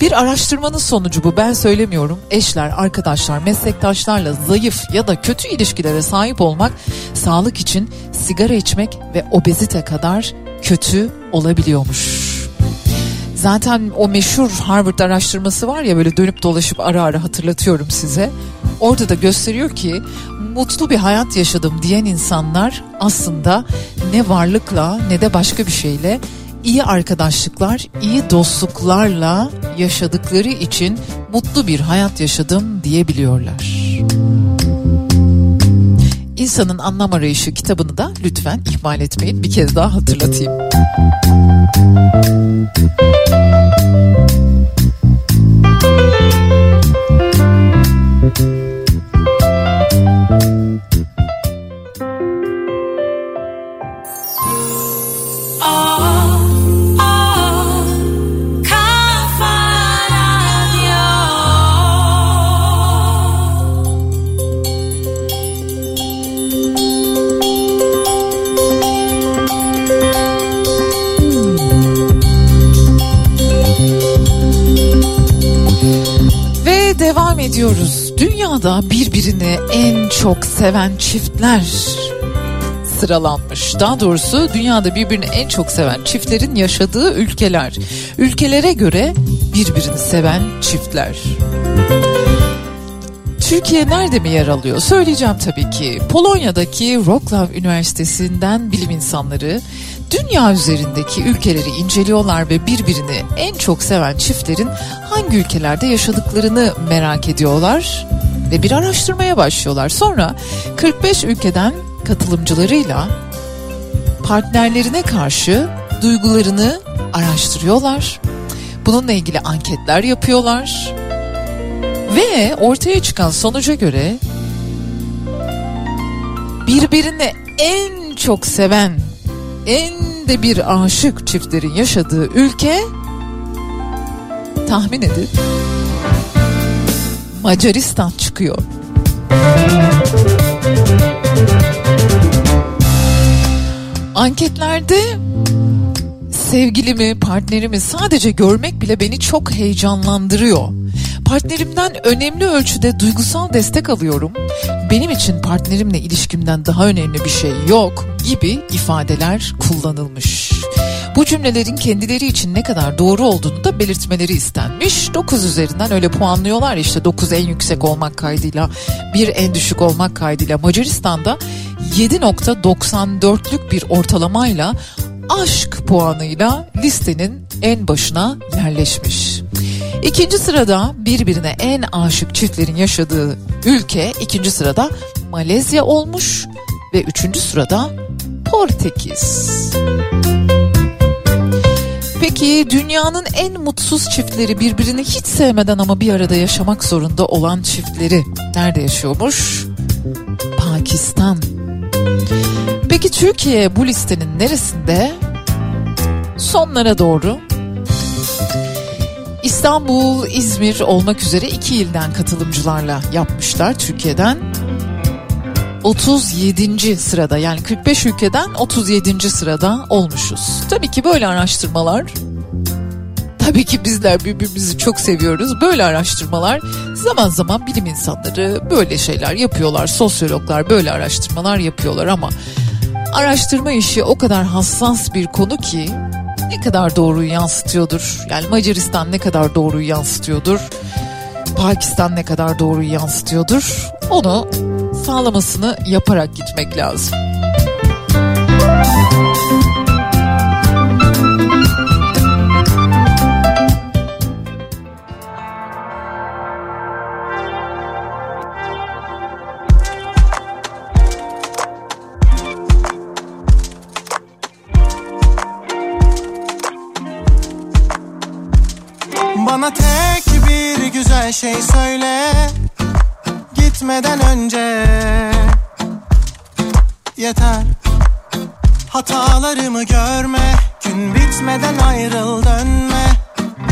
Bir araştırmanın sonucu bu ben söylemiyorum. Eşler, arkadaşlar, meslektaşlarla zayıf ya da kötü ilişkilere sahip olmak sağlık için sigara içmek ve obezite kadar kötü olabiliyormuş. Zaten o meşhur Harvard araştırması var ya böyle dönüp dolaşıp ara ara hatırlatıyorum size. Orada da gösteriyor ki mutlu bir hayat yaşadım diyen insanlar aslında ne varlıkla ne de başka bir şeyle iyi arkadaşlıklar, iyi dostluklarla yaşadıkları için mutlu bir hayat yaşadım diyebiliyorlar. İnsanın Anlam Arayışı kitabını da lütfen ihmal etmeyin. Bir kez daha hatırlatayım. Birbirini en çok seven çiftler sıralanmış. Daha doğrusu dünyada birbirini en çok seven çiftlerin yaşadığı ülkeler. Ülkelere göre birbirini seven çiftler. Türkiye nerede mi yer alıyor? Söyleyeceğim tabii ki. Polonya'daki Wrocław Üniversitesi'nden bilim insanları dünya üzerindeki ülkeleri inceliyorlar ve birbirini en çok seven çiftlerin hangi ülkelerde yaşadıklarını merak ediyorlar ve bir araştırmaya başlıyorlar. Sonra 45 ülkeden katılımcılarıyla partnerlerine karşı duygularını araştırıyorlar. Bununla ilgili anketler yapıyorlar. Ve ortaya çıkan sonuca göre birbirini en çok seven, en de bir aşık çiftlerin yaşadığı ülke tahmin edin Macaristan çıkıyor. Anketlerde sevgilimi, partnerimi sadece görmek bile beni çok heyecanlandırıyor. Partnerimden önemli ölçüde duygusal destek alıyorum. Benim için partnerimle ilişkimden daha önemli bir şey yok gibi ifadeler kullanılmış. Bu cümlelerin kendileri için ne kadar doğru olduğunu da belirtmeleri istenmiş. 9 üzerinden öyle puanlıyorlar işte 9 en yüksek olmak kaydıyla 1 en düşük olmak kaydıyla Macaristan'da 7.94'lük bir ortalamayla aşk puanıyla listenin en başına yerleşmiş. İkinci sırada birbirine en aşık çiftlerin yaşadığı ülke ikinci sırada Malezya olmuş ve üçüncü sırada Portekiz. Peki dünyanın en mutsuz çiftleri birbirini hiç sevmeden ama bir arada yaşamak zorunda olan çiftleri nerede yaşıyormuş? Pakistan. Peki Türkiye bu listenin neresinde? Sonlara doğru İstanbul, İzmir olmak üzere iki ilden katılımcılarla yapmışlar Türkiye'den. 37. sırada yani 45 ülkeden 37. sırada olmuşuz. Tabii ki böyle araştırmalar Tabii ki bizler birbirimizi çok seviyoruz. Böyle araştırmalar zaman zaman bilim insanları böyle şeyler yapıyorlar. Sosyologlar böyle araştırmalar yapıyorlar ama araştırma işi o kadar hassas bir konu ki ne kadar doğruyu yansıtıyordur? Yani Macaristan ne kadar doğruyu yansıtıyordur? Pakistan ne kadar doğruyu yansıtıyordur? Onu sağlamasını yaparak gitmek lazım. Bana tek bir güzel şey söyle Gitmeden önce Yeter. Hatalarımı görme Gün bitmeden ayrıl dönme.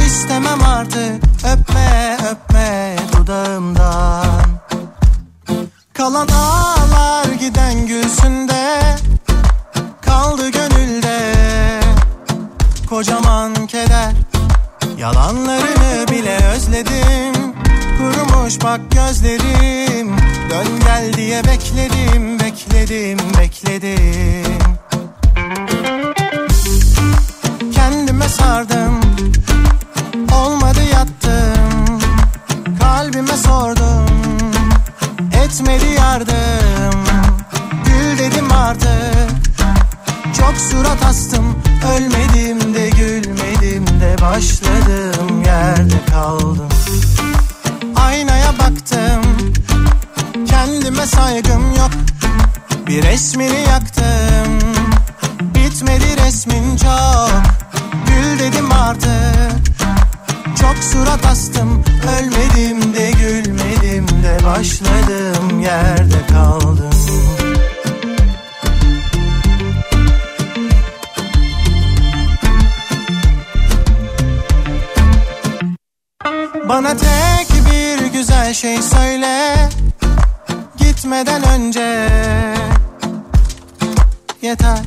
İstemem artık öpme öpme dudağımdan. Kalan ağlar giden gülsünde Kaldı gönülde. Kocaman keder Yalanlarını bile özledim Kurumuş bak gözlerim. Dön gel diye bekledim Bekledim bekledim. Kendime sardım Olmadı yattım. Kalbime sordum Etmedi yardım. Gül dedim artık Çok surat astım. Ölmedim de gülmedim de Başladım yerde kaldım Aynaya baktım. Kendime saygım yok. Bir resmini yaktım. Bitmedi resmin çok. Gül dedim artık Çok surat astım. Ölmedim de gülmedim de. Başladım yerde kaldım. Bana tek bir güzel şey söyle. Gitmeden önce Yeter.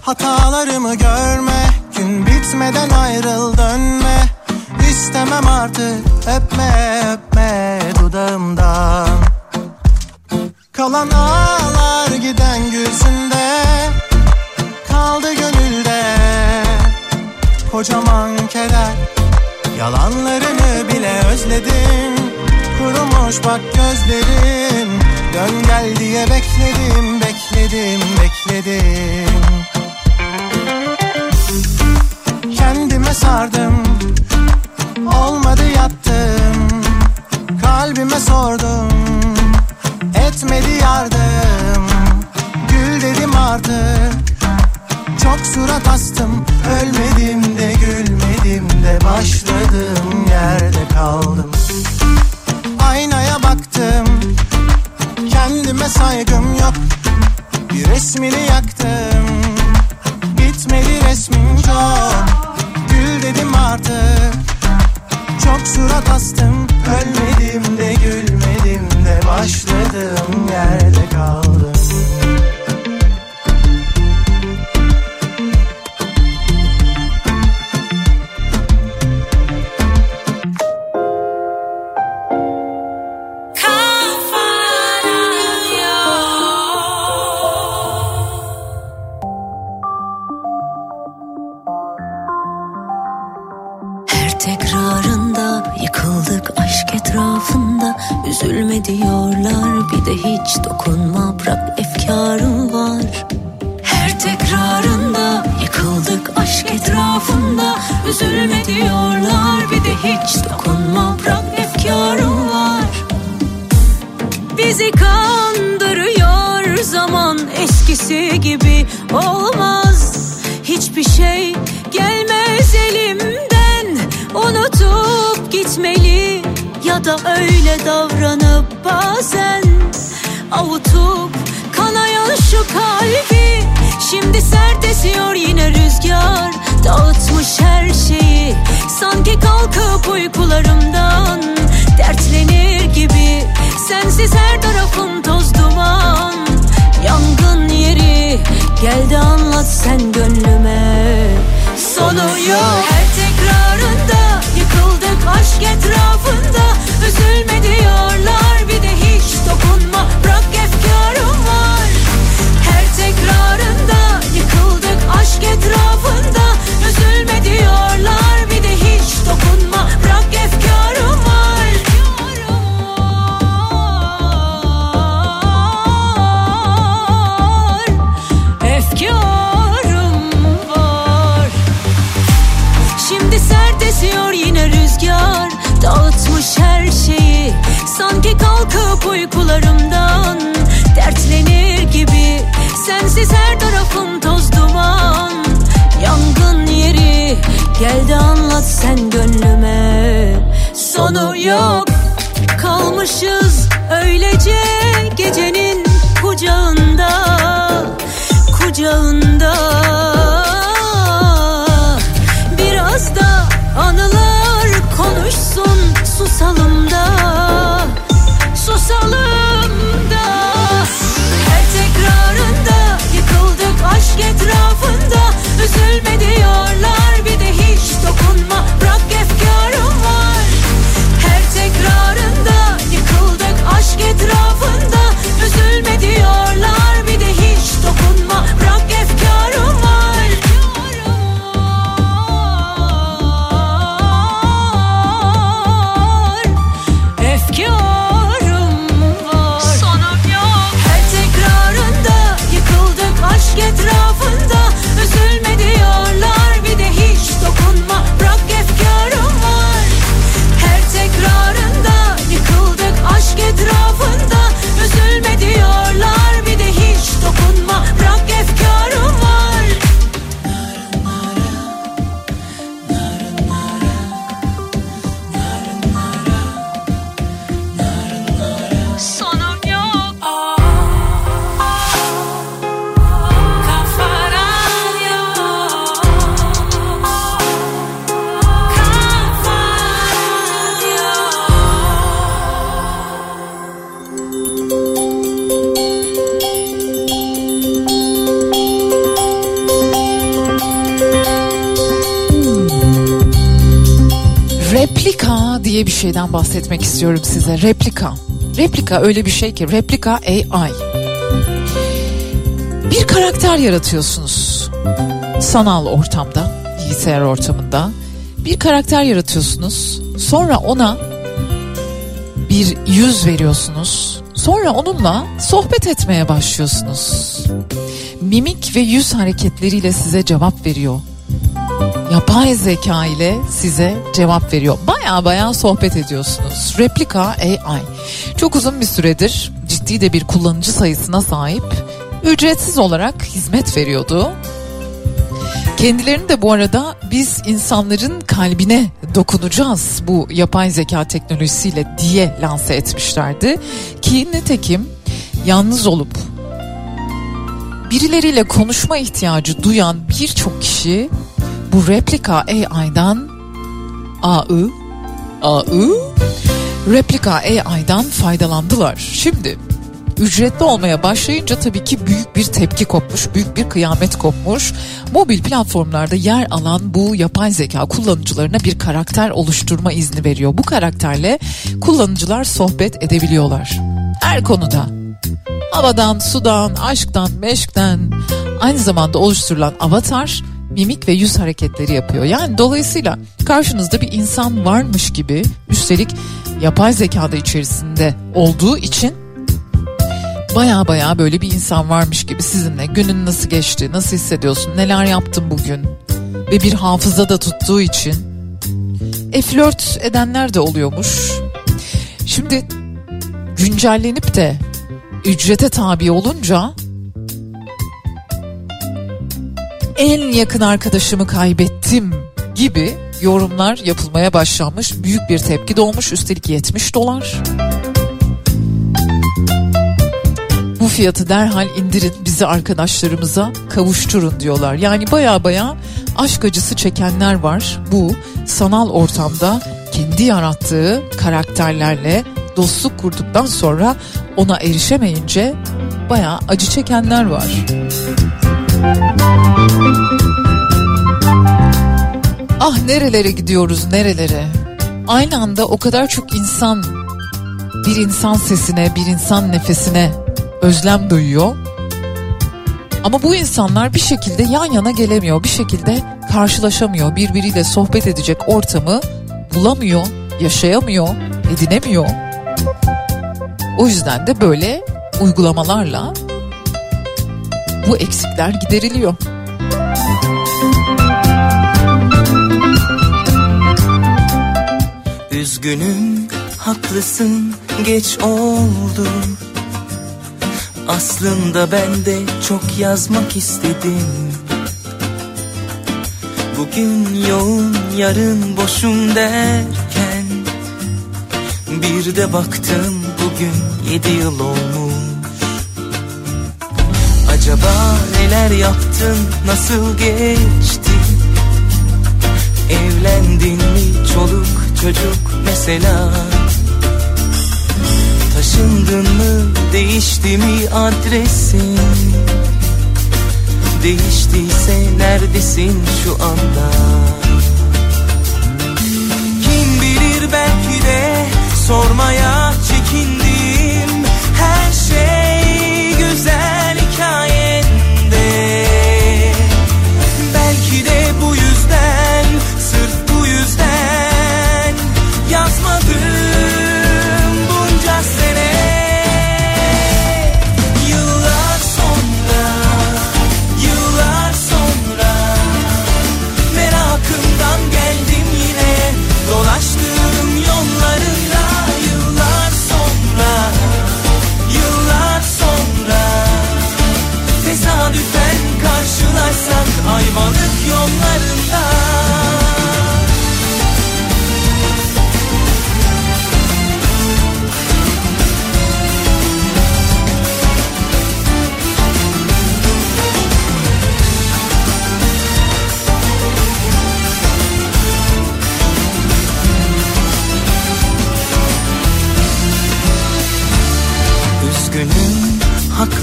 Hatalarımı görme Gün bitmeden ayrıl dönme. İstemem artık öpme öpme dudağımdan. Kalan ağlar giden gülsünde Kaldı gönülde Kocaman keder Yalanlarını bile özledim. Kurumuş bak gözlerim. Dön gel diye bekledim Bekledim bekledim. Kendime sardım. Olmadı yattım. Kalbime sordum. Etmedi yardım. Gül dedim artık çok surat astım Ölmedim de gülmedim de Başladım yerde kaldım. Aynaya baktım Kendime saygım yok. Bir resmini yaktım Bitmedi resmin çok. Gül dedim artık Çok surat astım Ölmedim de gülmedim de Başladım yerde kaldım hiç dokunma bırak efkarım var. Her tekrarında yıkıldık aşk etrafında. Üzülme diyorlar bir de hiç dokunma bırak efkarım var. Bizi kandırıyor zaman eskisi gibi olmaz. Hiçbir şey gelmez elimden Unutup gitmeli. Ya da öyle davranıp bazen Avutup kanayan şu kalbi. Şimdi sert esiyor yine rüzgar Dağıtmış her şeyi. Sanki kalkıp uykularımdan Dertlenir gibi. Sensiz her tarafım toz duman. Yangın yeri Geldi anlat sen gönlüme. Sonu yok Sanki kalkıp uykularımdan Dertlenir gibi. Sensiz her tarafım toz duman. Yangın yeri Geldi anlat anlat sen gönlüme. Sonu yok kalmışız öylece gecenin kucağında Kucağında yıkıldık diye bir şeyden bahsetmek istiyorum size. Replika. Replika öyle bir şey ki replika AI. Bir karakter yaratıyorsunuz. Sanal ortamda, bilgisayar ortamında. Bir karakter yaratıyorsunuz. Sonra ona bir yüz veriyorsunuz. Sonra onunla sohbet etmeye başlıyorsunuz. Mimik ve yüz hareketleriyle size cevap veriyor yapay zeka ile size cevap veriyor. Baya baya sohbet ediyorsunuz. Replika AI. Çok uzun bir süredir ciddi de bir kullanıcı sayısına sahip. Ücretsiz olarak hizmet veriyordu. Kendilerini de bu arada biz insanların kalbine dokunacağız bu yapay zeka teknolojisiyle diye lanse etmişlerdi. Ki nitekim yalnız olup birileriyle konuşma ihtiyacı duyan birçok kişi bu replika AI'dan AI AI replika AI'dan faydalandılar. Şimdi ücretli olmaya başlayınca tabii ki büyük bir tepki kopmuş, büyük bir kıyamet kopmuş. Mobil platformlarda yer alan bu yapay zeka kullanıcılarına bir karakter oluşturma izni veriyor. Bu karakterle kullanıcılar sohbet edebiliyorlar. Her konuda. Havadan, sudan, aşktan, meşkten aynı zamanda oluşturulan avatar mimik ve yüz hareketleri yapıyor. Yani dolayısıyla karşınızda bir insan varmış gibi üstelik yapay zekada içerisinde olduğu için baya baya böyle bir insan varmış gibi sizinle günün nasıl geçti, nasıl hissediyorsun, neler yaptın bugün ve bir hafıza da tuttuğu için e flört edenler de oluyormuş. Şimdi güncellenip de ücrete tabi olunca en yakın arkadaşımı kaybettim gibi yorumlar yapılmaya başlanmış. Büyük bir tepki doğmuş üstelik 70 dolar. Bu fiyatı derhal indirin bizi arkadaşlarımıza kavuşturun diyorlar. Yani baya baya aşk acısı çekenler var. Bu sanal ortamda kendi yarattığı karakterlerle dostluk kurduktan sonra ona erişemeyince baya acı çekenler var. Ah nerelere gidiyoruz nerelere. Aynı anda o kadar çok insan bir insan sesine, bir insan nefesine özlem duyuyor. Ama bu insanlar bir şekilde yan yana gelemiyor, bir şekilde karşılaşamıyor, birbiriyle sohbet edecek ortamı bulamıyor, yaşayamıyor, edinemiyor. O yüzden de böyle uygulamalarla bu eksikler gideriliyor. Üzgünüm haklısın geç oldu. Aslında ben de çok yazmak istedim. Bugün yoğun yarın boşum derken Bir de baktım bugün yedi yıl olmuş. Acaba neler yaptın? Nasıl geçti? Evlendin mi? Çoluk çocuk mesela. Taşındın mı? Değişti mi adresin Değiştiyse neredesin şu anda? Kim bilir belki de sormaya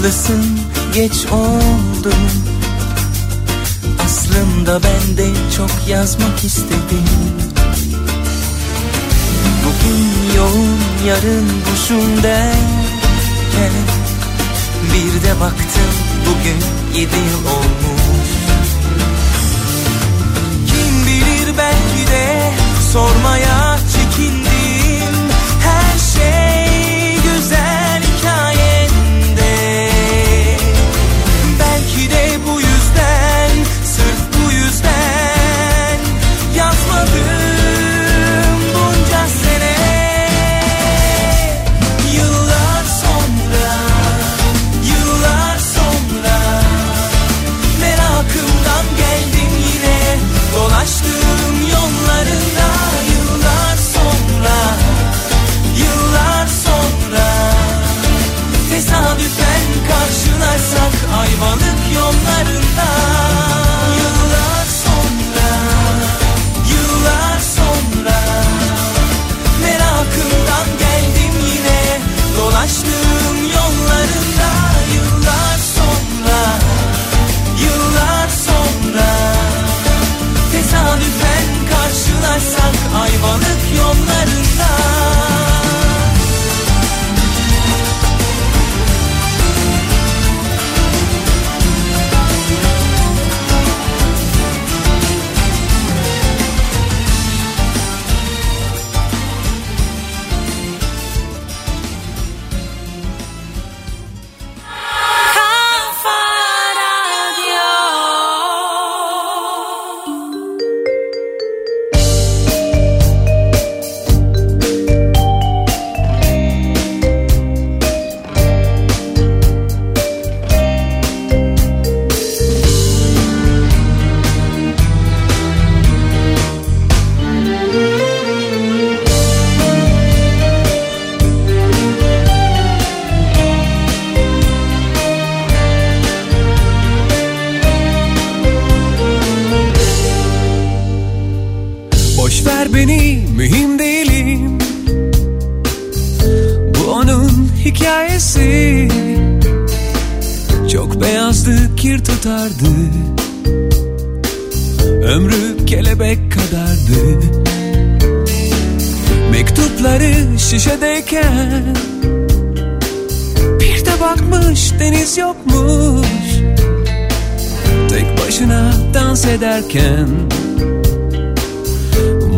Haklısın geç oldu. Aslında ben de çok yazmak istedim. Bugün yoğun yarın boşum derken Bir de baktım bugün yedi yıl olmuş. Kim bilir belki de sormaya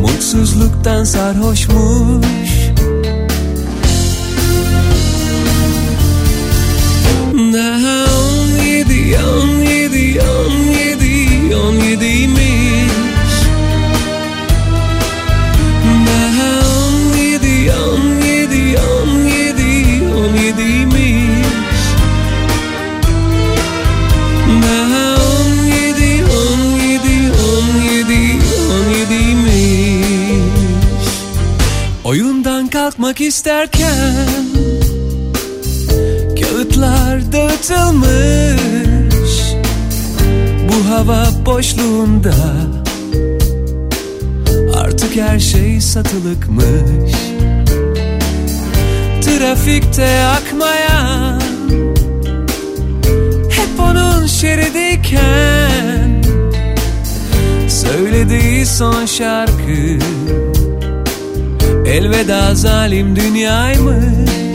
mutsuzluktan sarhoş mu boşluğunda. Artık her şey satılıkmış. Trafikte akmayan Hep onun şeridiyken Söylediği son şarkı Elveda zalim dünyaymış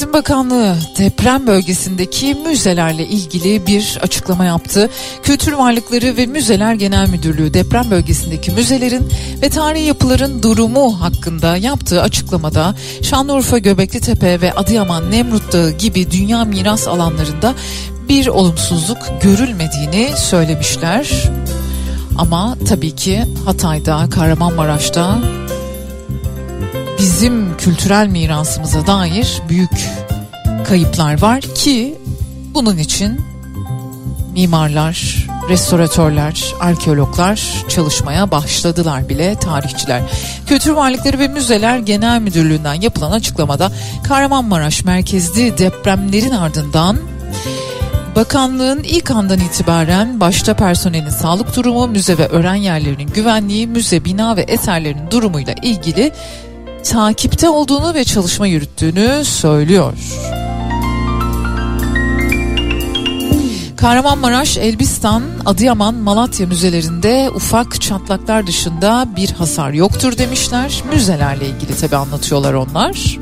Turizm Bakanlığı deprem bölgesindeki müzelerle ilgili bir açıklama yaptı. Kültür Varlıkları ve Müzeler Genel Müdürlüğü deprem bölgesindeki müzelerin ve tarihi yapıların durumu hakkında yaptığı açıklamada Şanlıurfa, Göbekli ve Adıyaman, Nemrut Dağı gibi dünya miras alanlarında bir olumsuzluk görülmediğini söylemişler. Ama tabii ki Hatay'da, Kahramanmaraş'ta bizim kültürel mirasımıza dair büyük kayıplar var ki bunun için mimarlar, restoratörler, arkeologlar çalışmaya başladılar bile tarihçiler. Kültür Varlıkları ve Müzeler Genel Müdürlüğü'nden yapılan açıklamada Kahramanmaraş merkezli depremlerin ardından Bakanlığın ilk andan itibaren başta personelin sağlık durumu, müze ve öğren yerlerinin güvenliği, müze, bina ve eserlerin durumuyla ilgili takipte olduğunu ve çalışma yürüttüğünü söylüyor. Kahramanmaraş, Elbistan, Adıyaman, Malatya müzelerinde ufak çatlaklar dışında bir hasar yoktur demişler. Müzelerle ilgili tabi anlatıyorlar onlar.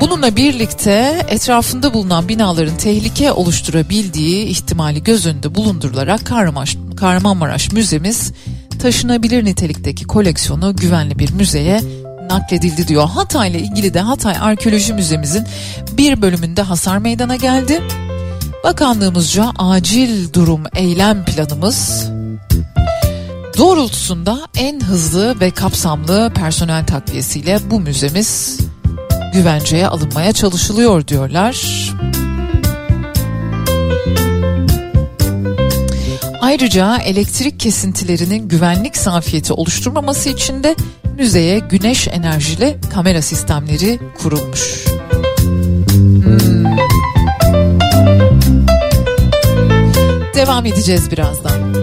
Bununla birlikte etrafında bulunan binaların tehlike oluşturabildiği ihtimali göz önünde bulundurularak Kahramanmaraş, Kahramanmaraş Müzemiz taşınabilir nitelikteki koleksiyonu güvenli bir müzeye nakledildi diyor. Hatay ile ilgili de Hatay Arkeoloji Müzemizin bir bölümünde hasar meydana geldi. Bakanlığımızca acil durum eylem planımız doğrultusunda en hızlı ve kapsamlı personel takviyesiyle bu müzemiz güvenceye alınmaya çalışılıyor diyorlar. Ayrıca elektrik kesintilerinin güvenlik zafiyeti oluşturmaması için de müzeye güneş enerjili kamera sistemleri kurulmuş. Hmm. Devam edeceğiz birazdan.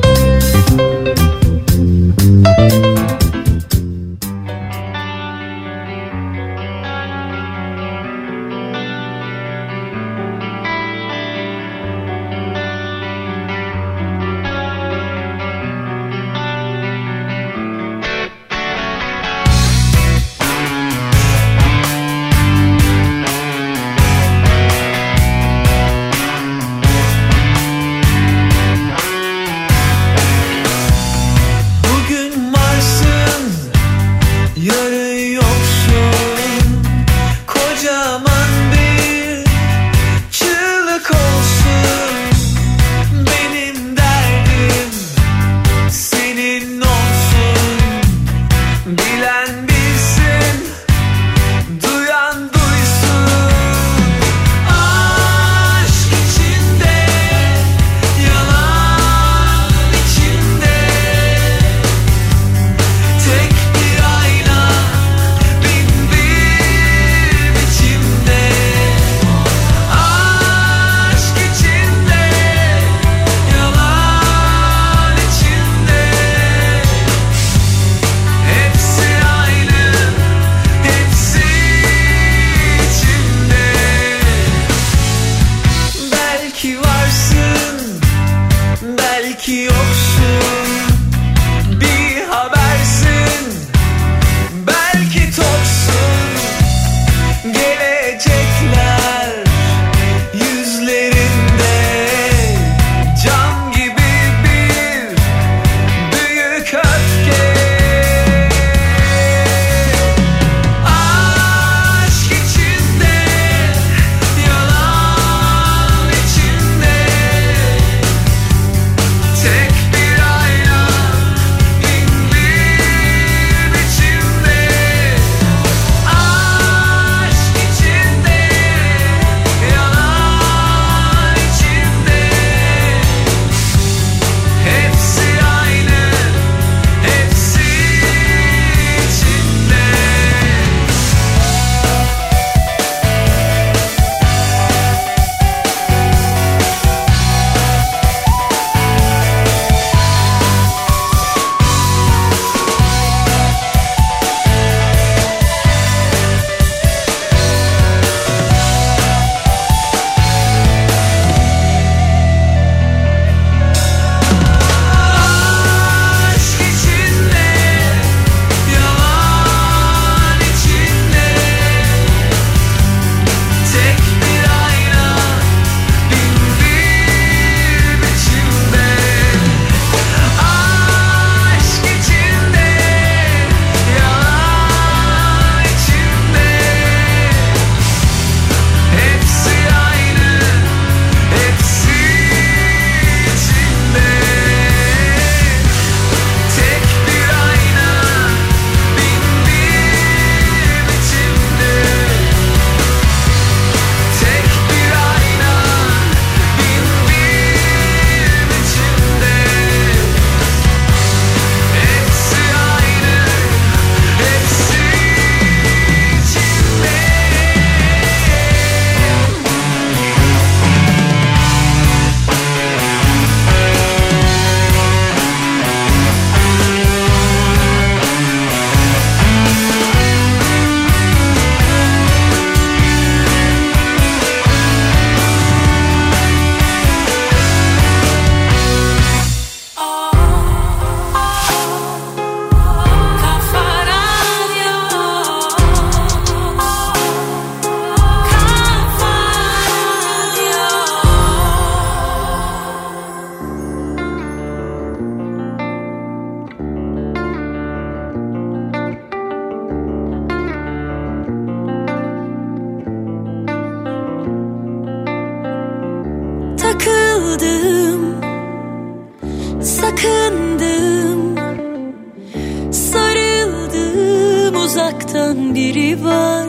Uzaktan biri var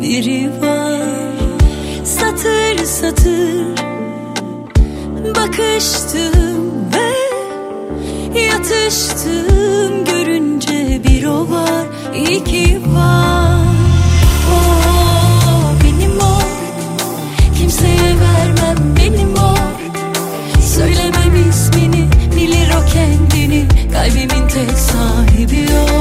biri var. Satır satır bakıştım ve yatıştım. Görünce bir o var iki var. O benim o. Kimseye vermem benim o. Söylemem ismini bilir o kendini. Kalbimin tek sahibi O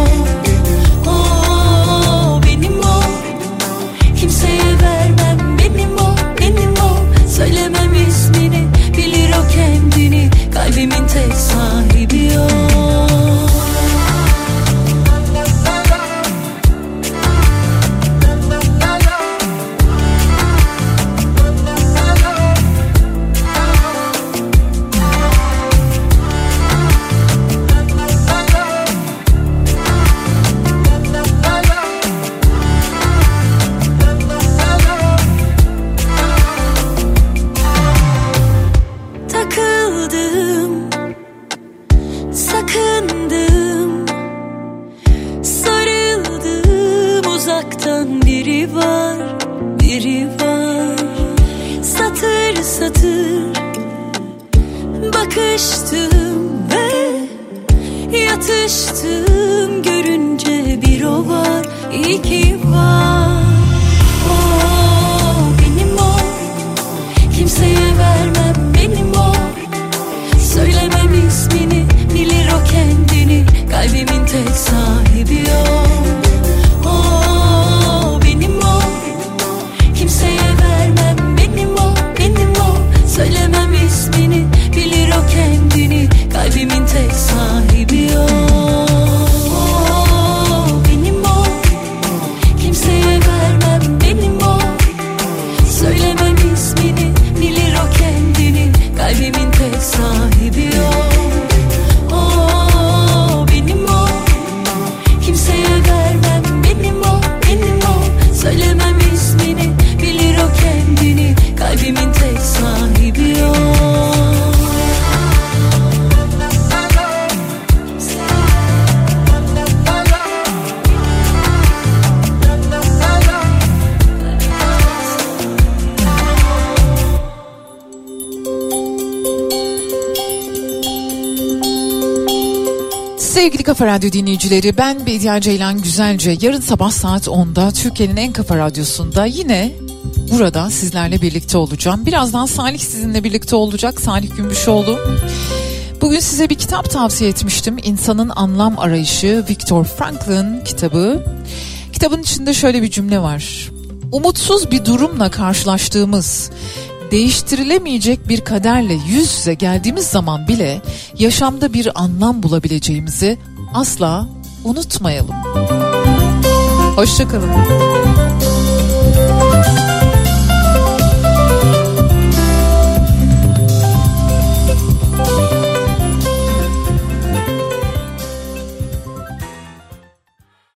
Kafa Radyo dinleyicileri ben Bediye Ceylan Güzelce yarın sabah saat 10'da Türkiye'nin en kafa radyosunda yine burada sizlerle birlikte olacağım. Birazdan Salih sizinle birlikte olacak Salih Gümüşoğlu. Bugün size bir kitap tavsiye etmiştim. İnsanın Anlam Arayışı Viktor Frankl'ın kitabı. Kitabın içinde şöyle bir cümle var. Umutsuz bir durumla karşılaştığımız değiştirilemeyecek bir kaderle yüz yüze geldiğimiz zaman bile yaşamda bir anlam bulabileceğimizi asla unutmayalım. Hoşçakalın.